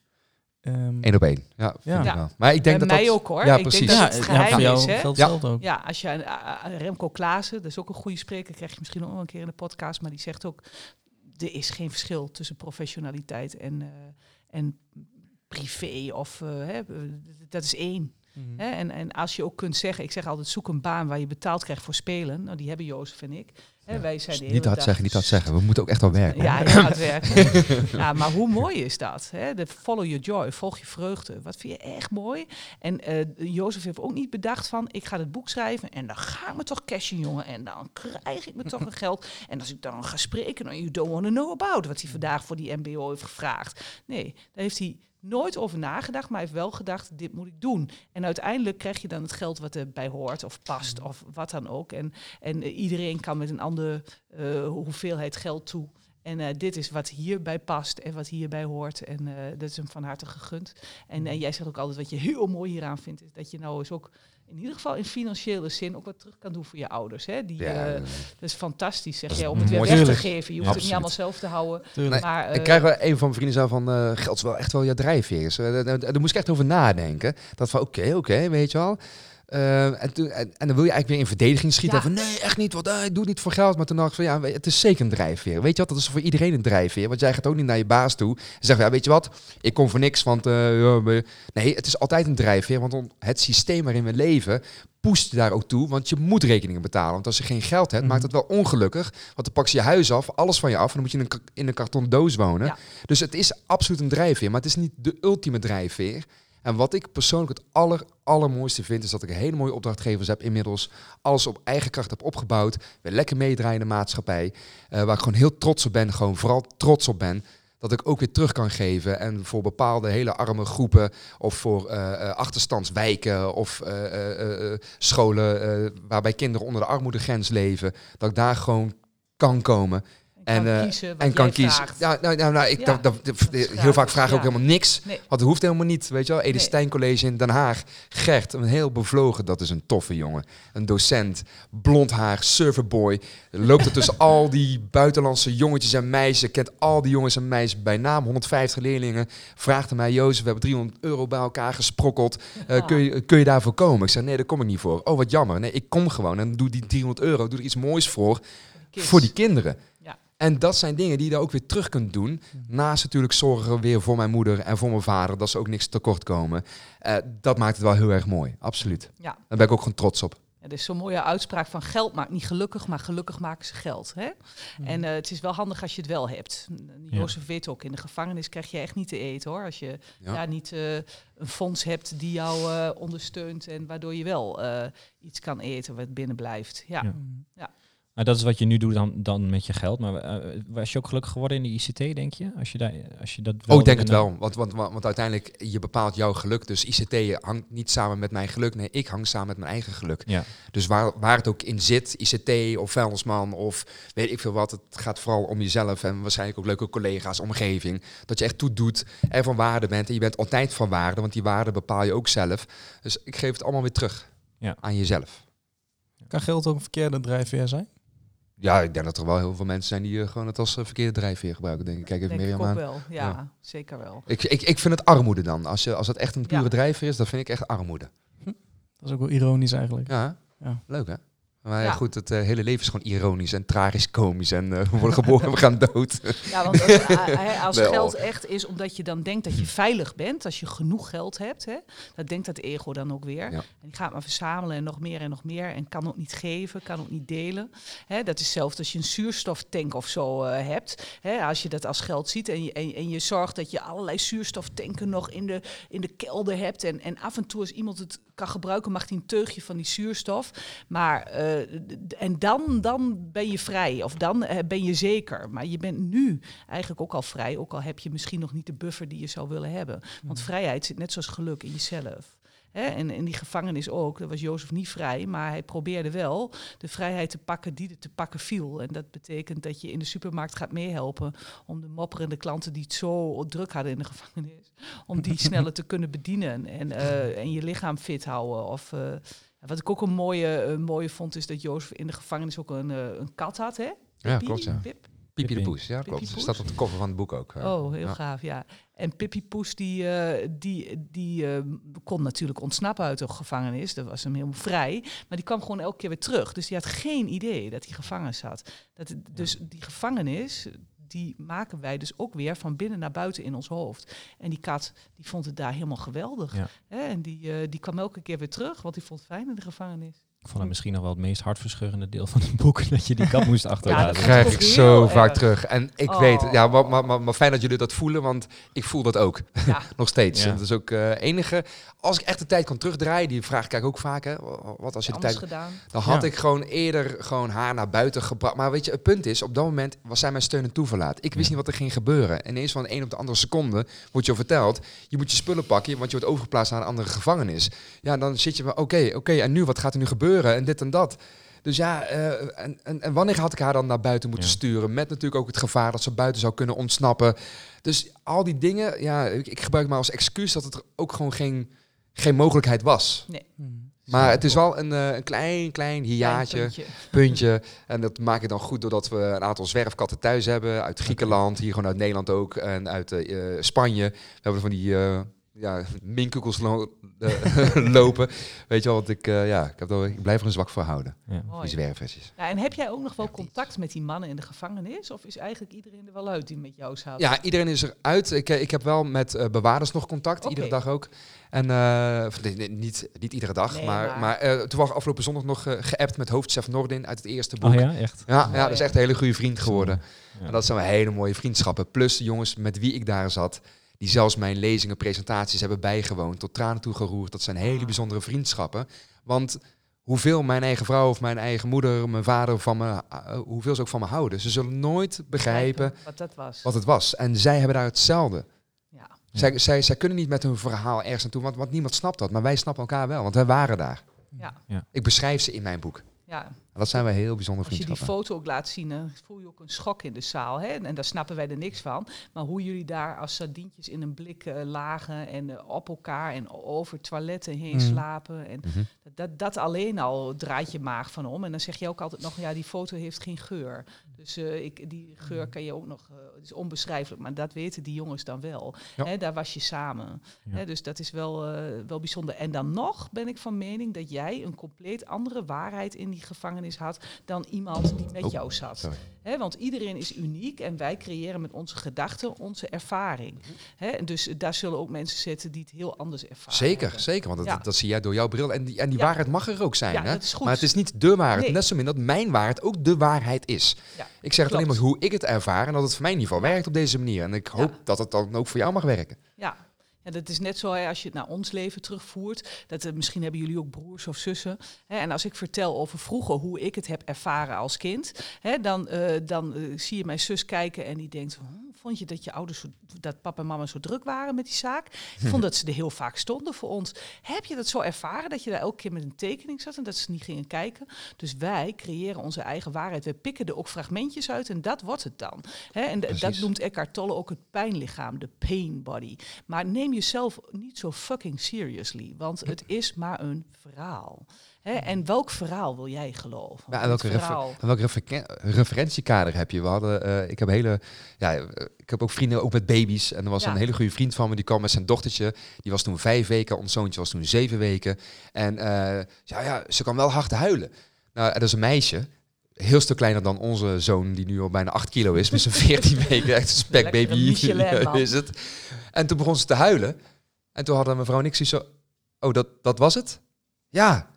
Ehm, Eén op één. Ja, vind Ja. ik wel. Maar ik denk Bij dat mij dat... ook hoor. Ja, ik precies. denk dat ja, het ja, geheim jou is. Hè? Ja. ook. Ja, als je uh, Remco Klaassen, dat is ook een goede spreker, krijg je misschien nog wel een keer in de podcast, maar die zegt ook: er is geen verschil tussen professionaliteit en, uh, en privé of uh, hè, dat is één. Mhm. Hè? En, en als je ook kunt zeggen, ik zeg altijd, zoek een baan waar je betaald krijgt voor spelen. Nou, die hebben Jozef en ik. Hè, Ja. wij zijn de Niet hard zeggen, niet hard zeggen. We moeten ook echt wel werken. Ja, hard werken. ja, maar hoe mooi is dat? Hè? De follow your joy, volg je vreugde. Wat vind je echt mooi? En uh, Jozef heeft ook niet bedacht van, ik ga het boek schrijven en dan ga ik me toch cashen, jongen. En dan krijg ik me toch een geld. En als ik dan ga spreken, dan you don't want to know about, wat hij vandaag voor die mbo heeft gevraagd. Nee, daar heeft hij nooit over nagedacht, maar hij heeft wel gedacht, dit moet ik doen. En uiteindelijk krijg je dan het geld wat erbij hoort of past of wat dan ook. En, en uh, iedereen kan met een andere uh, hoeveelheid geld toe. En uh, dit is wat hierbij past en wat hierbij hoort. En uh, dat is hem van harte gegund. En, en jij zegt ook altijd wat je heel mooi hieraan vindt, is dat je nou eens ook in ieder geval in financiële zin ook wat terug kan doen voor je ouders. Hè? Die, Ja, uh, nee. dat is fantastisch, zeg jij, om het weer weg te geven. Je hoeft Ja, het niet allemaal zelf te houden. Tuurlijk. Maar, Ik eh, krijg wel een van mijn vrienden zei van, eh, geld is wel echt wel je drijfveer. Eh, daar moest ik echt over nadenken. Dat van, oké, oké, weet je wel. Eh, en, toen, en, en dan wil je eigenlijk weer in verdediging schieten. Ja. Van nee, echt niet, want eh, ik doe het niet voor geld. Maar toen dacht ik van ja, je, het is zeker een drijfveer. Weet je wat, dat is voor iedereen een drijfveer. Want jij gaat ook niet naar je baas toe en zegt, ja, weet je wat, ik kom voor niks. Want eh, nee, het is altijd een drijfveer. Want het systeem waarin we leven je daar ook toe. Want je moet rekeningen betalen. Want als je geen geld hebt, Mhm. maakt het wel ongelukkig. Want dan pak ze je huis af, alles van je af. En dan moet je in een, ka- in een karton doos wonen. Ja. Dus het is absoluut een drijfveer. Maar het is niet de ultieme drijfveer. En wat ik persoonlijk het aller, allermooiste vind, is dat ik hele mooie opdrachtgevers heb inmiddels. Alles op eigen kracht heb opgebouwd. Weer lekker meedraaien in de maatschappij. eh, waar ik gewoon heel trots op ben. Gewoon vooral trots op ben. Dat ik ook weer terug kan geven. En voor bepaalde hele arme groepen. Of voor eh, eh, achterstandswijken. Of scholen waarbij kinderen onder de armoedegrens leven. Dat ik daar gewoon kan komen. En kan eh, kiezen En kan. Ja, nou, nou, nou, ik, Ja, dat, heel vaak vraag ik ook helemaal niks. Nee. Want het hoeft helemaal niet, weet je wel. Stein College in Den Haag. Gert, een heel bevlogen, dat is een toffe jongen. Een docent, blond haar, serverboy. Loopt er tussen al die buitenlandse jongetjes en meisjes. Kent al die jongens en meisjes bij naam. 150 leerlingen. Vraagt aan mij, Jozef, we hebben 300 euro bij elkaar gesprokkeld. Eh, kun, je, kun je daarvoor komen? Ik zeg, nee, daar kom ik niet voor. Oh, wat jammer. Nee, ik kom gewoon en doe die 300 euro. Doe er iets moois voor, Kids. voor die kinderen. Ja. En dat zijn dingen die je daar ook weer terug kunt doen. Naast natuurlijk zorgen weer voor mijn moeder en voor mijn vader, dat ze ook niks tekort komen. Eh, dat maakt het wel heel erg mooi, absoluut. Ja. Daar ben ik ook gewoon trots op. Ja, er is zo'n mooie uitspraak van geld maakt niet gelukkig, maar gelukkig maken ze geld. Hè? En eh, het is wel handig als je het wel hebt. Ja. Jozef weet ook, in de gevangenis krijg je echt niet te eten hoor. Als je Ja. daar niet eh, een fonds hebt die jou eh, ondersteunt en waardoor je wel eh, iets kan eten wat binnen blijft. Ja. Ja. Ja. Nou, dat is wat je nu doet dan, dan met je geld. Maar eh, was je ook gelukkig geworden in de ICT, denk je? Als je, daar, als je dat Oh, ik denk en het wel. Want, want, want, want uiteindelijk, je bepaalt jouw geluk. Dus ICT hangt niet samen met mijn geluk. Nee, ik hang samen met mijn eigen geluk. Ja. Dus waar, waar het ook in zit, ICT of vuilnisman of weet ik veel wat. Het gaat vooral om jezelf en waarschijnlijk ook leuke collega's, omgeving. Dat je echt toe doet en van waarde bent. En je bent altijd van waarde, want die waarde bepaal je ook zelf. Dus ik geef het allemaal weer terug Ja. aan jezelf. Kan geld ook een verkeerde drijfveer zijn? Ja, ik denk dat er wel heel veel mensen zijn die eh, gewoon het als eh, verkeerde drijfveer gebruiken. Denk ik. Kijk even Denk ik Mirjam ook aan. wel. Ja, Ja. zeker wel. Ik, ik, ik vind het armoede dan. Als, je, als het echt een pure Ja. drijfveer is, dan vind ik echt armoede. Dat is ook wel ironisch eigenlijk. Ja, Ja. leuk hè? Maar ja, goed, het eh, hele leven is gewoon ironisch en tragisch, komisch. En eh, we worden geboren, we gaan dood. Ja, want als, eh, als geld echt is omdat je dan denkt dat je veilig bent, als je genoeg geld hebt, hè, dat denkt dat ego dan ook weer. Ja. En die gaat maar verzamelen en nog meer en nog meer en kan ook niet geven, kan ook niet delen. Hè, dat is zelfs als je een zuurstoftank of zo eh, hebt. Hè, als je dat als geld ziet en je, en, en je zorgt dat je allerlei zuurstoftanken nog in de, in de kelder hebt. En, en af en toe als iemand het kan gebruiken, mag hij een teugje van die zuurstof. Maar, eh, en dan, dan ben je vrij of dan eh, ben je zeker. Maar je bent nu eigenlijk ook al vrij, ook al heb je misschien nog niet de buffer die je zou willen hebben. Want vrijheid zit net zoals geluk in jezelf. Hè? En in die gevangenis ook, daar was Jozef niet vrij, maar hij probeerde wel de vrijheid te pakken die er te pakken viel. En dat betekent dat je in de supermarkt gaat meehelpen om de mopperende klanten die het zo druk hadden in de gevangenis, om die sneller te kunnen bedienen en, eh, en je lichaam fit houden. Of, eh, wat ik ook een mooie, een mooie vond, is dat Jozef in de gevangenis ook een, eh, een kat had, hè? Ja, klopt, ja. Pip? Piepje de. Poes, ja, klopt. Dat staat op de cover van het boek ook. eh. Oh, heel Ja. gaaf, ja. En Pippi Poes, die, eh, die, die eh, kon natuurlijk ontsnappen uit de gevangenis. Dat was hem helemaal vrij. Maar die kwam gewoon elke keer weer terug. Dus die had geen idee dat hij gevangen zat. Dat, dus die gevangenis, die maken wij dus ook weer van binnen naar buiten in ons hoofd. En die kat, die vond het daar helemaal geweldig. Ja. Hè? En die, eh, die kwam elke keer weer terug, want die vond het fijn in de gevangenis. Ik vond het misschien nog wel het meest hartverscheurende deel van het boek. Dat je die kat moest dat achterlaten. Dat vond krijg ik zo vaak erg. terug. En ik Oh. weet, ja, maar, maar, maar, maar fijn dat jullie dat voelen, want ik voel dat ook. Ja, Nog steeds. Ja. En dat is ook eh enige. Als ik echt de tijd kan terugdraaien, die vraag krijg ik ook vaak. Hè, wat als je de tijd gedaan. Dan had Ja. ik gewoon eerder gewoon haar naar buiten gebracht. Maar weet je, het punt is, op dat moment was zij mijn steun en toeverlaat. Ik wist Ja. niet wat er ging gebeuren. En ineens van de een op de andere seconde wordt je verteld, je moet je spullen pakken, want je wordt overgeplaatst naar een andere gevangenis. Ja, dan zit je van, oké, oké, en nu, wat gaat er nu gebeuren? En dit en dat. Dus ja, eh, en, en, en wanneer had ik haar dan naar buiten moeten Ja. sturen? Met natuurlijk ook het gevaar dat ze buiten zou kunnen ontsnappen. Dus al die dingen, ja, ik, ik gebruik maar als excuus dat het er ook gewoon geen, geen mogelijkheid was. Hmm. Maar het is wel een, eh, een klein, klein hiaatje puntje. puntje. En dat maak ik dan goed doordat we een aantal zwerfkatten thuis hebben. Uit Griekenland, hier gewoon uit Nederland ook. En uit eh, eh, Spanje. We hebben van die eh ja, minkukels lo- eh, lopen. Weet je wel, want ik, eh, ja, ik, heb er, ik blijf er een zwak voor houden. Ja. Die Mooi. zwerfversies. Ja, en heb jij ook nog wel contact met die mannen in de gevangenis? Of is eigenlijk iedereen er wel uit die met jou zat? Ja, iedereen is eruit. Ik, eh, ik heb wel met eh, bewaarders nog contact, iedere dag ook. En eh, of nee, nee, niet, niet iedere dag, Nee, maar, maar- maar eh, toevallig afgelopen zondag nog geappt met hoofdchef Nordin uit het eerste boek. Oh ja, echt? Ja, ja, dat is echt een hele goede vriend geworden. Ja. En dat zijn hele mooie vriendschappen. Plus de jongens met wie ik daar zat, die zelfs mijn lezingen, presentaties hebben bijgewoond, tot tranen toe geroerd. Dat zijn hele Ah. bijzondere vriendschappen. Want hoeveel mijn eigen vrouw of mijn eigen moeder, mijn vader van me, eh, hoeveel ze ook van me houden, ze zullen nooit begrijpen Wat dat was. wat het was. En zij hebben daar hetzelfde. Ja. Zij, zij, zij kunnen niet met hun verhaal ergens naartoe, want, want niemand snapt dat. Maar wij snappen elkaar wel, want wij waren daar. Ja. Ik beschrijf ze in mijn boek. ja, En dat zijn wij heel bijzondere als je die foto ook laat zien, dan voel je ook een schok in de zaal. Hè? En daar snappen wij er niks van. Maar hoe jullie daar als sardientjes in een blik eh, lagen en eh, op elkaar en over toiletten heen Mhm. slapen. En Mhm. dat, dat alleen al draait je maag van om. En dan zeg je ook altijd nog, ja, die foto heeft geen geur. Dus eh, ik, die geur kan je ook nog, het is onbeschrijfelijk, maar dat weten die jongens dan wel. Ja. Hè, daar was je samen. Ja. Hè, dus dat is wel, wel bijzonder. En dan nog ben ik van mening dat jij een compleet andere waarheid in die gevangenis had dan iemand die met Oh, jou zat. Hè, want iedereen is uniek en wij creëren met onze gedachten onze ervaring. Hè, en dus eh, daar zullen ook mensen zitten die het heel anders ervaren. Zeker, hebben. zeker. Want dat, Ja. dat zie jij door jouw bril. En die, en die Ja. waarheid mag er ook zijn. Ja, hè? dat is goed. Maar het is niet de waarheid. Nee. Net zo min dat mijn waarheid ook de waarheid is. Ik zeg het alleen maar hoe ik het ervaar. En dat het voor mij in ieder geval werkt op deze manier. En ik hoop dat het dan ook voor jou mag werken. En dat is net zo als je het naar ons leven terugvoert. Dat, eh, misschien hebben jullie ook broers of zussen. Hè, en als ik vertel over vroeger hoe ik het heb ervaren als kind, hè, dan, eh, dan eh, zie je mijn zus kijken en die denkt: "Hm, vond je dat je ouders, zo, dat papa en mama zo druk waren met die zaak? Ik vond dat ze er heel vaak stonden voor ons. Heb je dat zo ervaren dat je daar elke keer met een tekening zat en dat ze niet gingen kijken? Dus wij creëren onze eigen waarheid. We pikken er ook fragmentjes uit en dat wordt het dan. Hè, en dat noemt Eckhart Tolle ook het pijnlichaam, de pain body. Maar neem jezelf niet zo fucking seriously, want het is maar een verhaal. Hè, en welk verhaal wil jij geloven? Ja, en welke, verhaal- welk refer- referentiekader heb je? We hadden, eh, ik heb hele, ja, eh, ik heb ook vrienden ook met baby's. En er was Ja. een hele goede vriend van me, die kwam met zijn dochtertje. Die was toen vijf weken, ons zoontje was toen zeven weken. En eh, ja, ja, ze kan wel hard huilen. Nou, en dat is een meisje. Heel stuk kleiner dan onze zoon, die nu al bijna 8 kilo is, met zijn 14 weken. Echt een spekbaby is het. En toen begon ze te huilen. En toen hadden mevrouw en ik zoiets zo... Oh, dat, dat was het? Ja,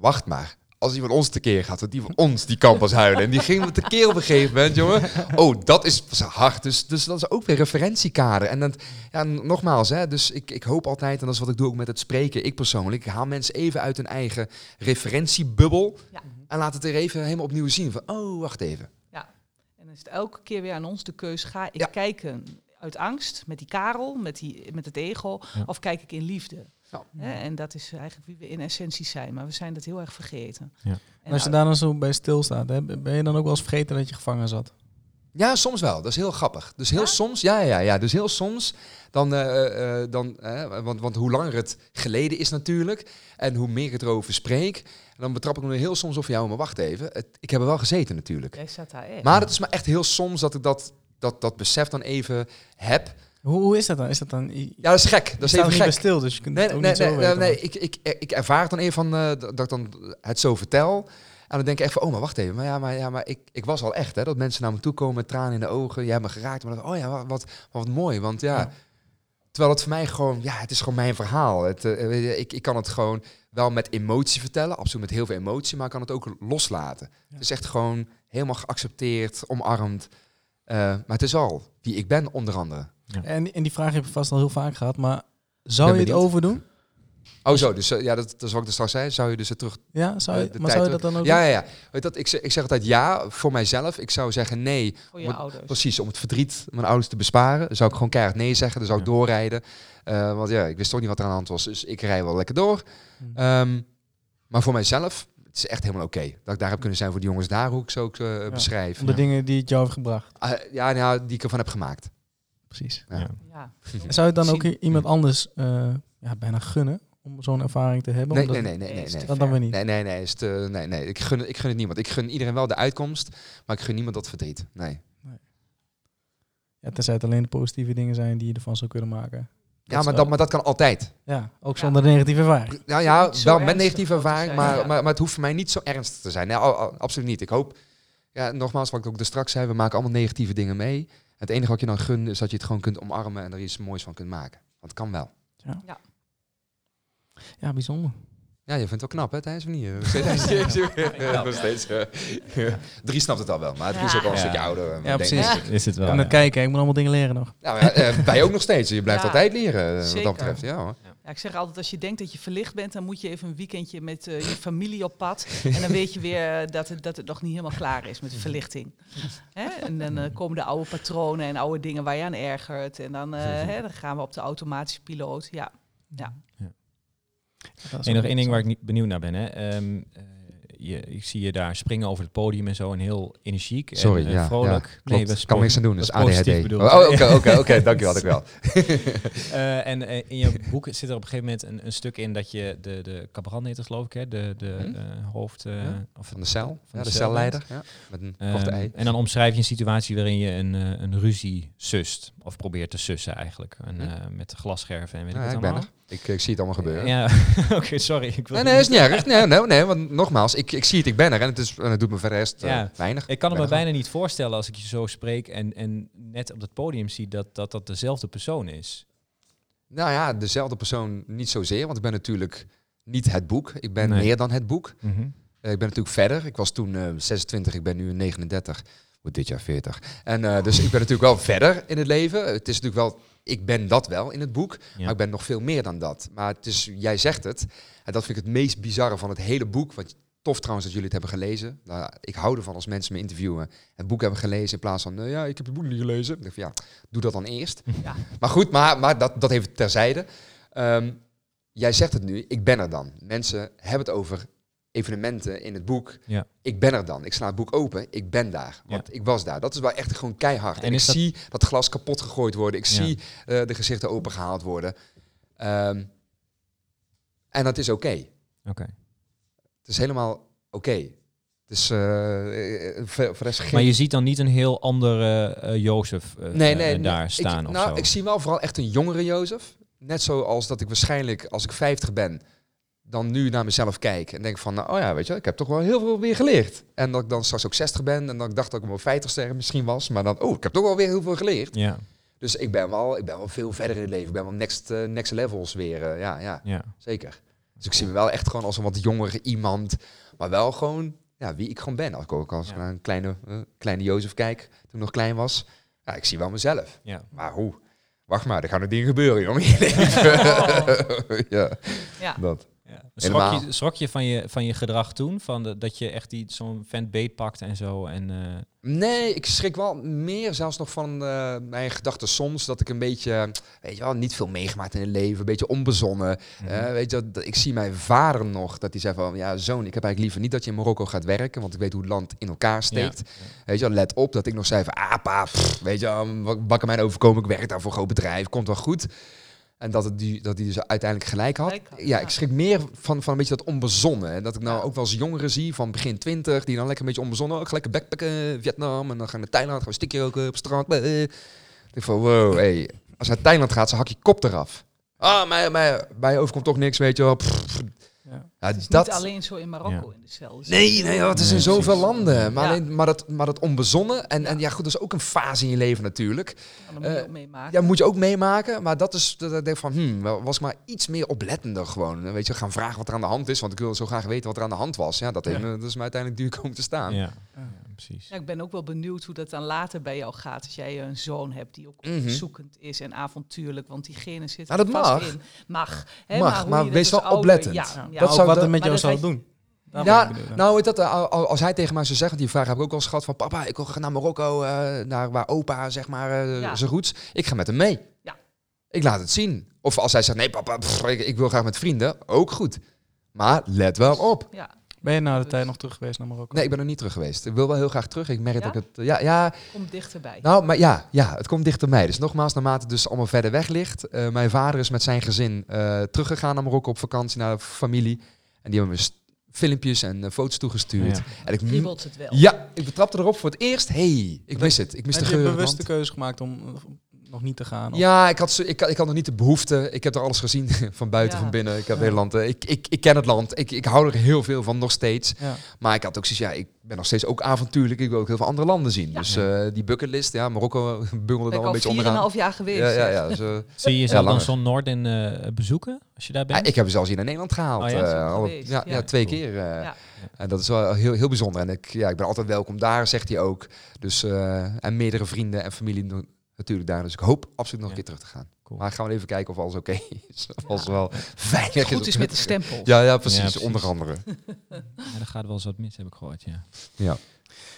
wacht maar. Als die van ons tekeer gaat, want die van ons die kan pas huilen. En die ging me tekeer op een gegeven moment, jongen. Oh, dat is hard. Dus, dus dat is ook weer referentiekader. En dan, ja, nogmaals, hè, dus ik, ik hoop altijd, en dat is wat ik doe ook met het spreken, ik persoonlijk, ik haal mensen even uit hun eigen referentiebubbel. Ja. En laat het er even helemaal opnieuw zien. Van, oh, wacht even. En dan is het elke keer weer aan ons de keus. Ga ik Ja. kijken uit angst, met die karel, met, die, met het ego, Ja. of kijk ik in liefde? Ja. Hè, en dat is eigenlijk wie we in essentie zijn, maar we zijn dat heel erg vergeten. Ja. En En als je nou, daar dan zo bij stilstaat, hè, ben je dan ook wel eens vergeten dat je gevangen zat? Ja, soms wel. Dat is heel grappig. Dus heel Ja? soms, ja, ja, ja. Dus heel soms, dan, eh, eh, dan eh, want, want hoe langer het geleden is natuurlijk, en hoe meer ik erover spreek, dan betrap ik me heel soms op, ja, maar wacht even, het, ik heb er wel gezeten natuurlijk. Jij zat daar echt. Maar het is maar echt heel soms dat ik dat, dat, dat besef dan even heb. Hoe, hoe is dat dan? Is dat dan Ja, dat is gek. Dat is even niet gek. stil, dus je kunt Nee, het ook nee, niet zo nee, nee, weten. nee, ik, ik, ik ervaar het dan even van eh, dat ik dan het zo vertel. En dan denk ik echt van, oh, maar wacht even. Maar ja, maar, ja, maar ik, ik was al echt, hè. Dat mensen naar me toe komen met tranen in de ogen. Jij hebt me geraakt. Maar dan, oh ja, wat, wat, wat mooi. Want ja, Ja. terwijl het voor mij gewoon, ja, het is gewoon mijn verhaal. Het, eh, ik, ik kan het gewoon wel met emotie vertellen. Absoluut met heel veel emotie. Maar ik kan het ook loslaten. Ja. Het is echt gewoon helemaal geaccepteerd, omarmd. Eh, maar het is al wie ik ben, onder andere. En, en die vraag heb je vast al heel vaak gehad, maar zou Ben je het overdoen? Oh zo, dus eh, ja, dat, dat is wat ik er straks zei. Zou je dus het terug Ja, zou je, Eh, de maar tijd zou je dat dan ook Ja, doen? ja, ja. Weet dat, ik, zeg, ik zeg altijd ja voor mijzelf. Ik zou zeggen nee, voor je ouders. precies, om het verdriet mijn ouders te besparen. Dan zou ik gewoon keihard nee zeggen. Dan zou ik Ja. doorrijden. Eh, want ja, ik wist toch niet wat er aan de hand was. Dus ik rij wel lekker door. Hm. Ehm, maar voor mijzelf, het is echt helemaal oké. Dat ik daar heb kunnen zijn voor de jongens daar, hoe ik ze ook beschrijf. Om de dingen die het jou heeft gebracht. Ah, ja, nou, die ik ervan heb gemaakt. Precies. Ja. Ja. Ja. Zou je het dan ook iemand anders eh, ja, bijna gunnen om zo'n ervaring te hebben? Nee, Omdat- nee, nee, nee, nee. nee. te Dat dan weer niet. Nee, nee, nee, is te, nee, nee. Ik, gun, ik gun het niemand. Ik gun iedereen wel de uitkomst, maar ik gun niemand dat verdriet. Nee. Ja, tenzij het alleen de positieve dingen zijn die je ervan zou kunnen maken. Ja, maar dat, maar dat kan altijd. Ja, ook Ja. zonder negatieve ervaring. Nou ja, zo wel met negatieve ervaring, zijn, maar, ja. maar, maar het hoeft voor mij niet zo ernstig te zijn. Nee, al- al- absoluut niet. Ik hoop, ja, nogmaals, wat ik ook er straks zei, we maken allemaal negatieve dingen mee. Het enige wat je dan gun is dat je het gewoon kunt omarmen en er iets moois van kunt maken. Want het kan wel. Ja, bijzonder. Ja, je vindt het wel knap, hè, Thijs? Of niet? Nog steeds- eh, Drie snapt het al wel, maar drie is ook al een Ja. stukje ouder. Ja, precies. Is het wel. en dan ja. kijken, ik moet allemaal dingen leren nog. Nou, ja, eh, wij ook nog steeds. Je blijft Ja, altijd leren, eh, wat dat betreft. Ja, hoor. Ja, ik zeg altijd, als je denkt dat je verlicht bent, dan moet je even een weekendje met eh, je familie op pad. En dan weet je weer eh, dat het, dat het nog niet helemaal klaar is met de verlichting. Hè? En dan eh, komen de oude patronen en oude dingen waar je aan ergert. En dan, hè, dan gaan we op de automatische piloot. Ja, ja. Dat is En nog één ding waar ik niet benieuwd naar ben. Hè. Ehm, eh, je, ik zie je daar springen over het podium en zo en heel energiek Sorry, en eh, ja, vrolijk. ja, dat kan niks aan doen, positief ADHD. bedoeld. Oh, oké, oké, oké, dankjewel, dankjewel. Eh, en eh, in je boek zit er op een gegeven moment een, een stuk in dat je de, de cabaret heet geloof ik, hè? de, de Hm? hoofd... Ja, of Van de cel, van ja, de de cel celleider. Ja, met een Ehm, korte ei. en dan omschrijf je een situatie waarin je een, een ruzie sust. Of probeert te sussen eigenlijk. En, Hm. met glasscherven en weet Ja, ik wat ben allemaal. Ik, ik zie het allemaal gebeuren. Ja, oké, sorry. Ik, wil Nee, nee, is niet erg. Nee, nee, nee, want nogmaals, ik, ik zie het, ik ben er en het, is, en het doet me verder rest eh, Ja. weinig. Ik kan het me bijna niet voorstellen als ik je zo spreek en, en net op het podium zie dat dat, dat dezelfde persoon is. Nou ja, dezelfde persoon niet zozeer, want ik ben natuurlijk niet het boek. Ik ben Nee. meer dan het boek. Mhm. Eh, ik ben natuurlijk verder. Ik was toen eh, 26, ik ben nu 39. Wordt dit jaar 40. En dus ik ben natuurlijk wel verder in het leven. Het is natuurlijk wel ik ben dat wel in het boek, Ja. maar ik ben nog veel meer dan dat. Maar het is, jij zegt het, en dat vind ik het meest bizarre van het hele boek. Wat tof trouwens dat jullie het hebben gelezen. Nou, ik hou ervan als mensen me interviewen, het boek hebben gelezen in plaats van, nou ja, ik heb het boek niet gelezen. Ik denk van, ja, doe dat dan eerst. Ja. Maar goed, maar, maar dat, dat even terzijde. Ehm, jij zegt het nu, ik ben er dan. Mensen hebben het over evenementen in het boek. Ja. Ik ben er dan. Ik sla het boek open. Ik ben daar. Want ik was daar. Dat is wel echt gewoon keihard. En, En ik is dat- zie dat glas kapot gegooid worden. Ik Ja. zie eh, de gezichten opengehaald worden. Ehm, en dat is oké. Oké. Het is helemaal oké. Dus eh, eh, voor rest geen... Maar je ziet dan niet een heel andere eh Jozef nee, nee, nee. daar Ik- staan of nou, zo. ik zie wel vooral echt een jongere Jozef. Net zoals dat ik waarschijnlijk, als ik 50 ben, dan nu naar mezelf kijk en denk van, nou, oh ja, weet je, ik heb toch wel heel veel weer geleerd. En dat ik dan straks ook 60 ben en dat ik dacht dat ik wel 50 ster misschien was, maar dan, oh, ik heb toch wel weer heel veel geleerd. Ja, Dus ik ben wel, ik ben wel veel verder in het leven. Ik ben wel next, eh, next levels weer, eh, ja, ja, ja. zeker. Dus ik zie me wel echt gewoon als een wat jongere iemand, maar wel gewoon, ja, wie ik gewoon ben. Als ik ook als Ja. naar een kleine, eh, kleine Jozef kijk, toen ik nog klein was, ja, ik zie wel mezelf. ja. Maar hoe? Wacht maar, er gaan er dingen gebeuren, jongen. in je leven. ja, Ja. dat. Ja. Schrok je, schrok je van je van je gedrag toen? Van de, dat je echt die zo'n vent beet pakt en zo? En, eh, Nee, ik schrik wel meer zelfs nog van eh, mijn gedachten soms. Dat ik een beetje, weet je wel, niet veel meegemaakt in het leven. Een beetje onbezonnen. mhm. Eh, weet je, dat- ik zie mijn vader nog, dat hij zei van... Ja, zoon, ik heb eigenlijk liever niet dat je in Marokko gaat werken. Want ik weet hoe het land in elkaar steekt. Weet je wel, let op dat ik nog zei van... Ah, pa, pff, weet je wel, wat, kan mij overkomen? Ik werk daar voor een groot bedrijf, komt wel goed. En dat, het die, dat hij dus uiteindelijk gelijk had. Gelijk had, ja, ja. ik schrik meer van, van een beetje dat onbezonnen. En dat ik nou Ja. ook wel eens jongeren zie van begin twintig... die dan lekker een beetje onbezonnen... ook lekker backpacken, Vietnam... en dan gaan we naar Thailand, gaan we stikje roken op strand. Eh. Ik denk van, wow, hey, als hij naar Thailand gaat, dan hak je kop eraf. Ah, mij, mij, mij overkomt toch niks, weet je wel. Pff. Ja. Ja, Het is dat... niet alleen zo in Marokko Ja. in de cel. Dus Nee, nee, het is Nee, in zoveel precies. landen. Maar, Ja. alleen, maar, dat, maar dat onbezonnen. En ja. en ja, goed, dat is ook een fase in je leven natuurlijk. Dan moet je eh, ook meemaken. Ja, moet je ook meemaken. Maar dat is, dat ik denk van, hmm, was ik maar iets meer oplettender gewoon. Weet je, gaan vragen wat er aan de hand is. Want ik wil zo graag weten wat er aan de hand was. Ja, dat, heeft dat is me uiteindelijk duur komen te staan. ja. Ja, precies. Ja, ik ben ook wel benieuwd hoe dat dan later bij jou gaat. Als jij een zoon hebt die ook Mhm. zoekend is en avontuurlijk. Want diegene zit Nou, er dat vast mag. in. Mag. Hè, Mag, maar dat wees wel ouder- oplettend. Ja, Ja. Dat zou wat met maar jou zou doen. Ja. Nou, dat, eh, al- als hij tegen mij zou zeggen, die vraag heb ik ook eens gehad van papa, ik wil gaan naar Marokko, eh, naar waar opa zeg maar eh Ja. zijn roots. Ik ga met hem mee. Ja. Ik laat het zien. Of als hij zegt, nee papa, pff, ik, ik wil graag met vrienden, ook goed. Maar let wel op. ja, Ben je na de tijd nog terug geweest naar Marokko? Nee, ik ben er niet terug geweest. Ik wil wel heel graag terug. Ik merk Ja? dat ik het... Ja, ja, kom dichterbij. nou, maar ja, ja, het komt dichterbij. Dus nogmaals, naarmate het dus allemaal verder weg ligt. eh, mijn vader is met zijn gezin eh, teruggegaan naar Marokko op vakantie, naar de familie. En die hebben me filmpjes en eh, foto's toegestuurd. Ja. En ik, Kriebelt het wel. ja, ik betrapte erop voor het eerst. hey, ik mis het. Ik mis Heb de je geur. bewust de keuze gemaakt om eh, nog niet te gaan? of- Ja, ik had, zo- ik, ik had nog niet de behoefte. Ik heb er alles gezien, van buiten, Ja. van binnen. Ik heb Ja. Nederland. eh, Ik, ik, ik ken het land. Ik, ik hou er heel veel van, nog steeds. Ja. Maar ik had ook zoiets, ja, ik ben nog steeds ook avontuurlijk. Ik wil ook heel veel andere landen zien. Ja. Dus eh, die bucketlist, ja, Marokko eh, bungelde ben dan ik al een beetje onderaan. 4,5 jaar geweest. Ja, ja, ja. Dus, Zie je jezelf dan zo'n Noorden eh, bezoeken als je daar ja, bent? ik heb zelfs hier naar Nederland gehaald. Oh ja? eh, ja, ja, ja. twee Cool. keer. eh. Ja. En dat is wel heel, heel bijzonder. En ik, ja, ik ben altijd welkom daar, zegt hij ook. Dus, eh, en meerdere vrienden en familie natuurlijk daar. Dus ik hoop absoluut nog Ja. een keer terug te gaan. Cool. Maar gaan we even kijken of alles oké is. Of alles Ja. wel veilig Goed is. is met de stempel. Ja, ja, precies, Ja, precies. Onder andere. Ja, er gaat wel eens wat mis, heb ik gehoord, ja.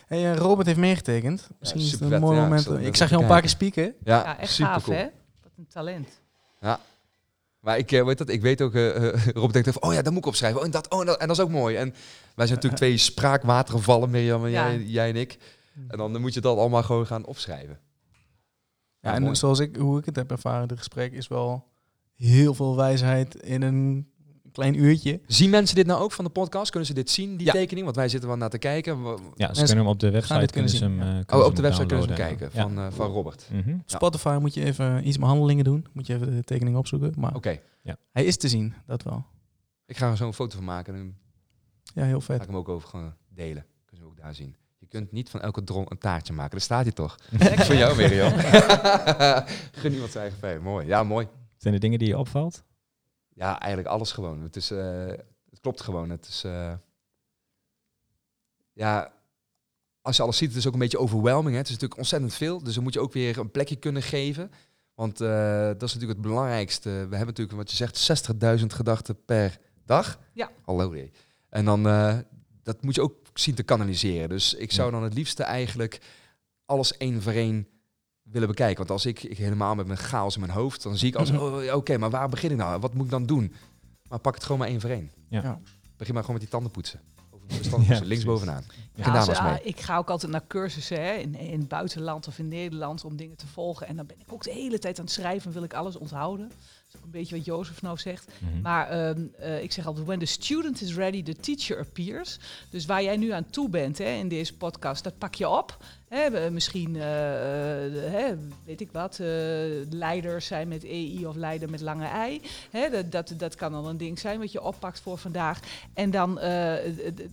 Hey, eh, Robert heeft meegetekend. Misschien is het een mooi ja, ik moment. Ik, zag je al een paar keer spieken. Ja, Ja, echt super gaaf, cool. hè? Wat een talent. Maar ik, eh, weet dat, ik weet ook, eh eh, Rob denkt even, oh ja, dat moet ik opschrijven. Oh, en dat, oh, en dat, en dat is ook mooi. En wij zijn natuurlijk twee spraakwatergevallen, Mirjam en Ja. jij, jij en ik. En dan moet je dat allemaal gewoon gaan opschrijven. Ja, Ja, en mooi. zoals ik, hoe ik het heb ervaren, dit gesprek is wel heel veel wijsheid in een klein uurtje. Zien mensen dit nou ook van de podcast? Kunnen ze dit zien, die Ja. tekening? Want wij zitten wel naar te kijken. Ja, ze Mensen kunnen hem op de website kunnen kunnen ze hem, zien, eh, Oh, op ze de website kunnen ze hem kijken Ja. van, eh, van Robert. Mhm. Spotify moet je even iets met handelingen doen. Moet je even de tekening opzoeken. Maar Oké, hij is te zien, dat wel. ik ga er zo een foto van maken en Ja, heel ga vet. ik hem ook over gaan delen. Kunnen ze ook daar zien. Je kunt niet van elke dron een taartje maken. Daar staat hij toch? Voor jou, Mirjam. Gun iemand zijn eigen. Mooi. Ja, mooi. Zijn er dingen die je opvalt? Ja, eigenlijk alles gewoon. Het, is, eh, het klopt gewoon. Het is, eh, ja, als je alles ziet, het is ook een beetje overwhelming. Hè? Het is natuurlijk ontzettend veel. Dus dan moet je ook weer een plekje kunnen geven. Want eh, dat is natuurlijk het belangrijkste. We hebben natuurlijk, wat je zegt, 60.000 gedachten per dag. Ja. Hallo. En dan, eh, dat moet je ook zien te kanaliseren. Dus ik zou dan het liefste eigenlijk alles één voor één willen bekijken. Want als ik, ik helemaal met mijn chaos in mijn hoofd, dan zie ik als, Mhm. oh, oké, maar waar begin ik nou? Wat moet ik dan doen? Maar pak het gewoon maar één voor één. Ja. Ja. Begin maar gewoon met die tanden poetsen. Ja, links bovenaan. Ja. Als- mee. ah, ik ga ook altijd naar cursussen hè, in, in het buitenland of in Nederland om dingen te volgen. En dan ben ik ook de hele tijd aan het schrijven en wil ik alles onthouden. Dat is ook een beetje wat Jozef nou zegt. Mhm. Maar ehm, eh, ik zeg altijd, when the student is ready, the teacher appears. Dus waar jij nu aan toe bent hè, in deze podcast, dat pak je op. Hè, we- misschien, eh, eh, hè, weet ik wat, eh, leiders zijn met EI of leider met lange ei. Hè, dat, dat, dat kan dan een ding zijn wat je oppakt voor vandaag. En dan eh,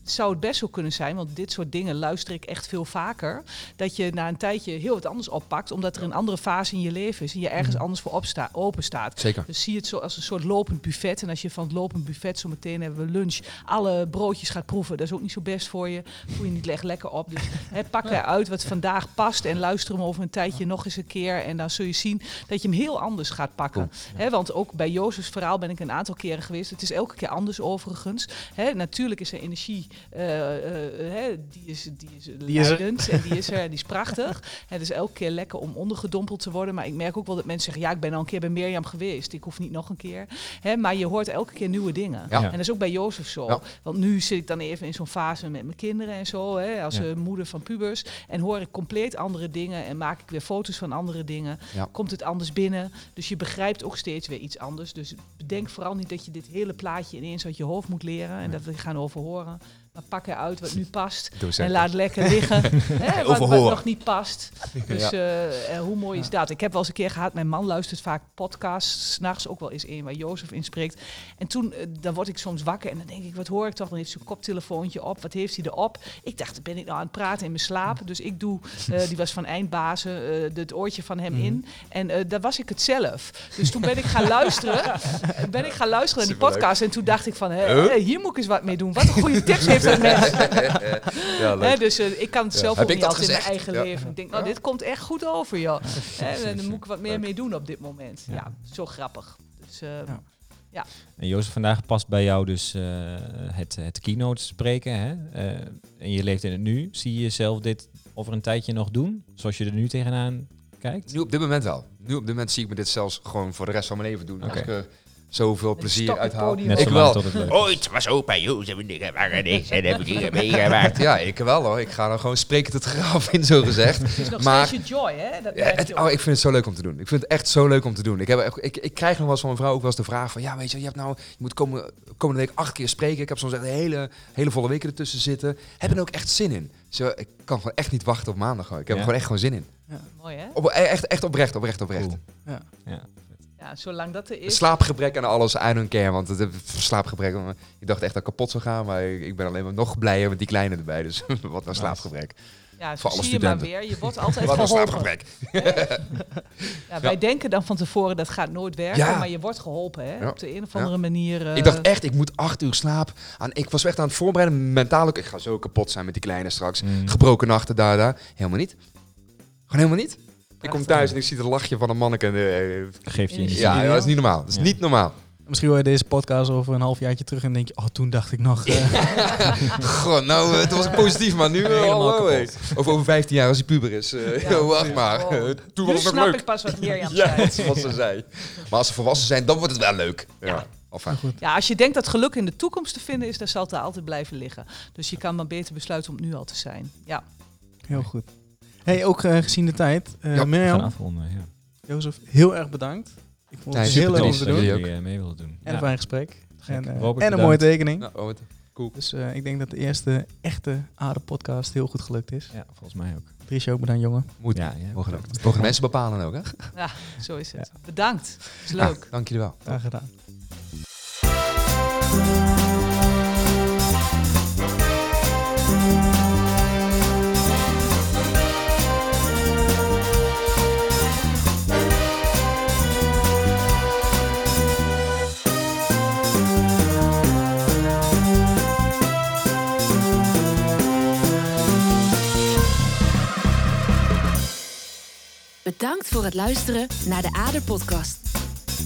zou het best wel kunnen zijn, want dit soort dingen luister ik echt veel vaker, dat je na een tijdje heel wat anders oppakt, omdat er een andere fase in je leven is en je ergens Mhm. anders voor opsta open staat. Zeker. Dus zie het zo als een soort lopend buffet. En als je van het lopend buffet zo meteen hebben we lunch, alle broodjes gaat proeven, dat is ook niet zo best voor je. Voel je niet echt lekker op. Dus hè, pak eruit wat vandaag past en luister hem over een tijdje nog eens een keer. En dan zul je zien dat je hem heel anders gaat pakken. Hè, want ook bij Jozefs verhaal ben ik een aantal keren geweest. Het is elke keer anders overigens. Natuurlijk is er energie, hè, die is, die is Die is leidend en die is er en die is prachtig. Het is elke keer lekker om ondergedompeld te worden. Maar ik merk ook wel dat mensen zeggen, ja, ik ben al een keer bij Mirjam geweest. Ik hoef niet nog een keer. Hè, maar je hoort elke keer nieuwe dingen. Ja. En dat is ook bij Jozef zo. Ja. Want nu zit ik dan even in zo'n fase met mijn kinderen en zo. Als moeder van pubers. En hoor ik compleet andere dingen. En maak ik weer foto's van andere dingen. Ja. Komt het anders binnen. Dus je begrijpt ook steeds weer iets anders. Dus bedenk vooral niet dat je dit hele plaatje ineens uit je hoofd moet leren. En dat we gaan overhoren. Maar pak eruit wat nu past. En laat lekker liggen. hè, wat, nog niet past. Dus eh, hoe mooi is dat? Ik heb wel eens een keer gehad, mijn man luistert vaak podcasts. S'nachts ook wel eens één waar Jozef in spreekt. En toen, eh, dan word ik soms wakker en dan denk ik, wat hoor ik toch? Dan heeft ze een koptelefoontje op. Wat heeft hij erop? Ik dacht, ben ik nou aan het praten in mijn slaap? Dus ik doe, eh, die was van Eindbazen, het oortje van hem Mhm. in. En daar was ik het zelf. Dus toen ben ik gaan luisteren. ben ik gaan luisteren naar die podcast. En toen dacht ik van, hé, hier moet ik eens wat mee doen. Wat een goede tips heeft ja, Hè, dus eh, ik kan het Ja. zelf Heb ook ik niet altijd in mijn eigen Ja. leven. Ik denk, nou, dit komt echt goed over, joh. Hè, en dan moet ik wat meer Leuk. mee doen op dit moment. Ja, Ja. zo grappig. Dus, eh, Ja. En Jozef, vandaag past bij jou dus eh, het, het keynote spreken. Hè? Eh, en je leeft in het nu. Zie je jezelf dit over een tijdje nog doen? Zoals je er nu tegenaan kijkt? Nu op dit moment wel. Nu op dit moment zie ik me dit zelfs gewoon voor de rest van mijn leven doen. Als Oké. ik er zoveel plezier stok op uit het haal. podium. Net Ik wel. tot het leuk is. Ooit was opa Jozef en ik waren niks en heb ik hier meegemaakt. Ja, ik wel hoor. Ik ga dan gewoon sprekend het graf in, zo gezegd. het is nog Maar- steeds je joy, hè? Dat Ja, het- oh, ik vind het zo leuk om te doen. Ik vind het echt zo leuk om te doen. Ik, heb, echt- ik, ik krijg nog wel eens van mijn vrouw ook wel eens de vraag van... Ja, weet je, je, hebt nou, je moet komen, komende week acht keer spreken. Ik heb soms echt een hele, hele volle weken ertussen zitten. Heb je er ook echt zin in? Zo, ik kan gewoon echt niet wachten op maandag. Hoor. Ik heb Ja? er gewoon echt gewoon zin in. Mooi, hè? Op, echt, echt oprecht, oprecht, oprecht. Cool. Ja. Ja. Ja, zolang dat er is. slaapgebrek en alles, I don't care. Want het, slaapgebrek, ik dacht echt dat ik kapot zou gaan. Maar ik, ben alleen maar nog blijer met die kleine erbij. Dus wat een slaapgebrek. Ja, zo voor alle zie je maar studenten. weer. Je wordt altijd Wat een geholpen. slaapgebrek. Ja, wij denken dan van tevoren dat gaat nooit werken, Ja. maar je wordt geholpen, hè? Ja. Op de een of andere manier. eh, Ik dacht echt, ik moet acht uur slaap. Aan, ik was echt aan het voorbereiden, mentaal ook. Ik ga zo kapot zijn met die kleine straks. Mm. Gebroken nachten, daar, daar. Helemaal niet. Gewoon helemaal niet. Ik kom thuis en ik zie het lachje van een manneke. en, eh, Geeft je Ja, ja, dat is niet normaal. Dat is Ja. niet normaal. Misschien hoor je deze podcast over een halfjaartje terug en denk je, oh, toen dacht ik nog. eh, Goh, nou, eh, toen was ik positief, maar nu... eh, Helemaal hallo, kapot. hé. Of over 15 jaar als hij puber is. eh, Ja, wacht maar. oh. Toen nu was het nog snap leuk. ik pas wat Mirjam Ja, zei. dat is wat ze zei. Maar als ze volwassen zijn, dan wordt het wel leuk. Ja. Ja. Enfin. Ja, als je denkt dat geluk in de toekomst te vinden is, dan zal het altijd blijven liggen. Dus je kan maar beter besluiten om het nu al te zijn. Ja, Heel goed. Hey, ook eh, gezien de tijd. eh Ja, Mirjam, afronden, ja. Jozef, heel erg bedankt. Ik vond het Ja, heel super leuk om te dat doen. jullie jullie eh, mee willen doen. En Ja. een fijn gesprek. En, eh, Robert, en een mooie tekening. nou, cool. Dus eh, ik denk dat de eerste echte Aarde-podcast heel goed gelukt is. Ja, volgens mij ook. Dries, ook bedankt, jongen. Moet. Ja, ja. Mogen, ook. Mogen mensen bepalen ook, hè? ja zo is het. Bedankt. is Ja, leuk. dank jullie wel. Graag gedaan. Bedankt voor het luisteren naar de Ader Podcast.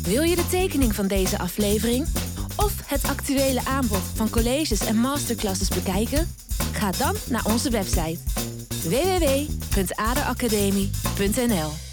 Wil je de tekening van deze aflevering of het actuele aanbod van colleges en masterclasses bekijken? Ga dan naar onze website www.aderacademie.nl.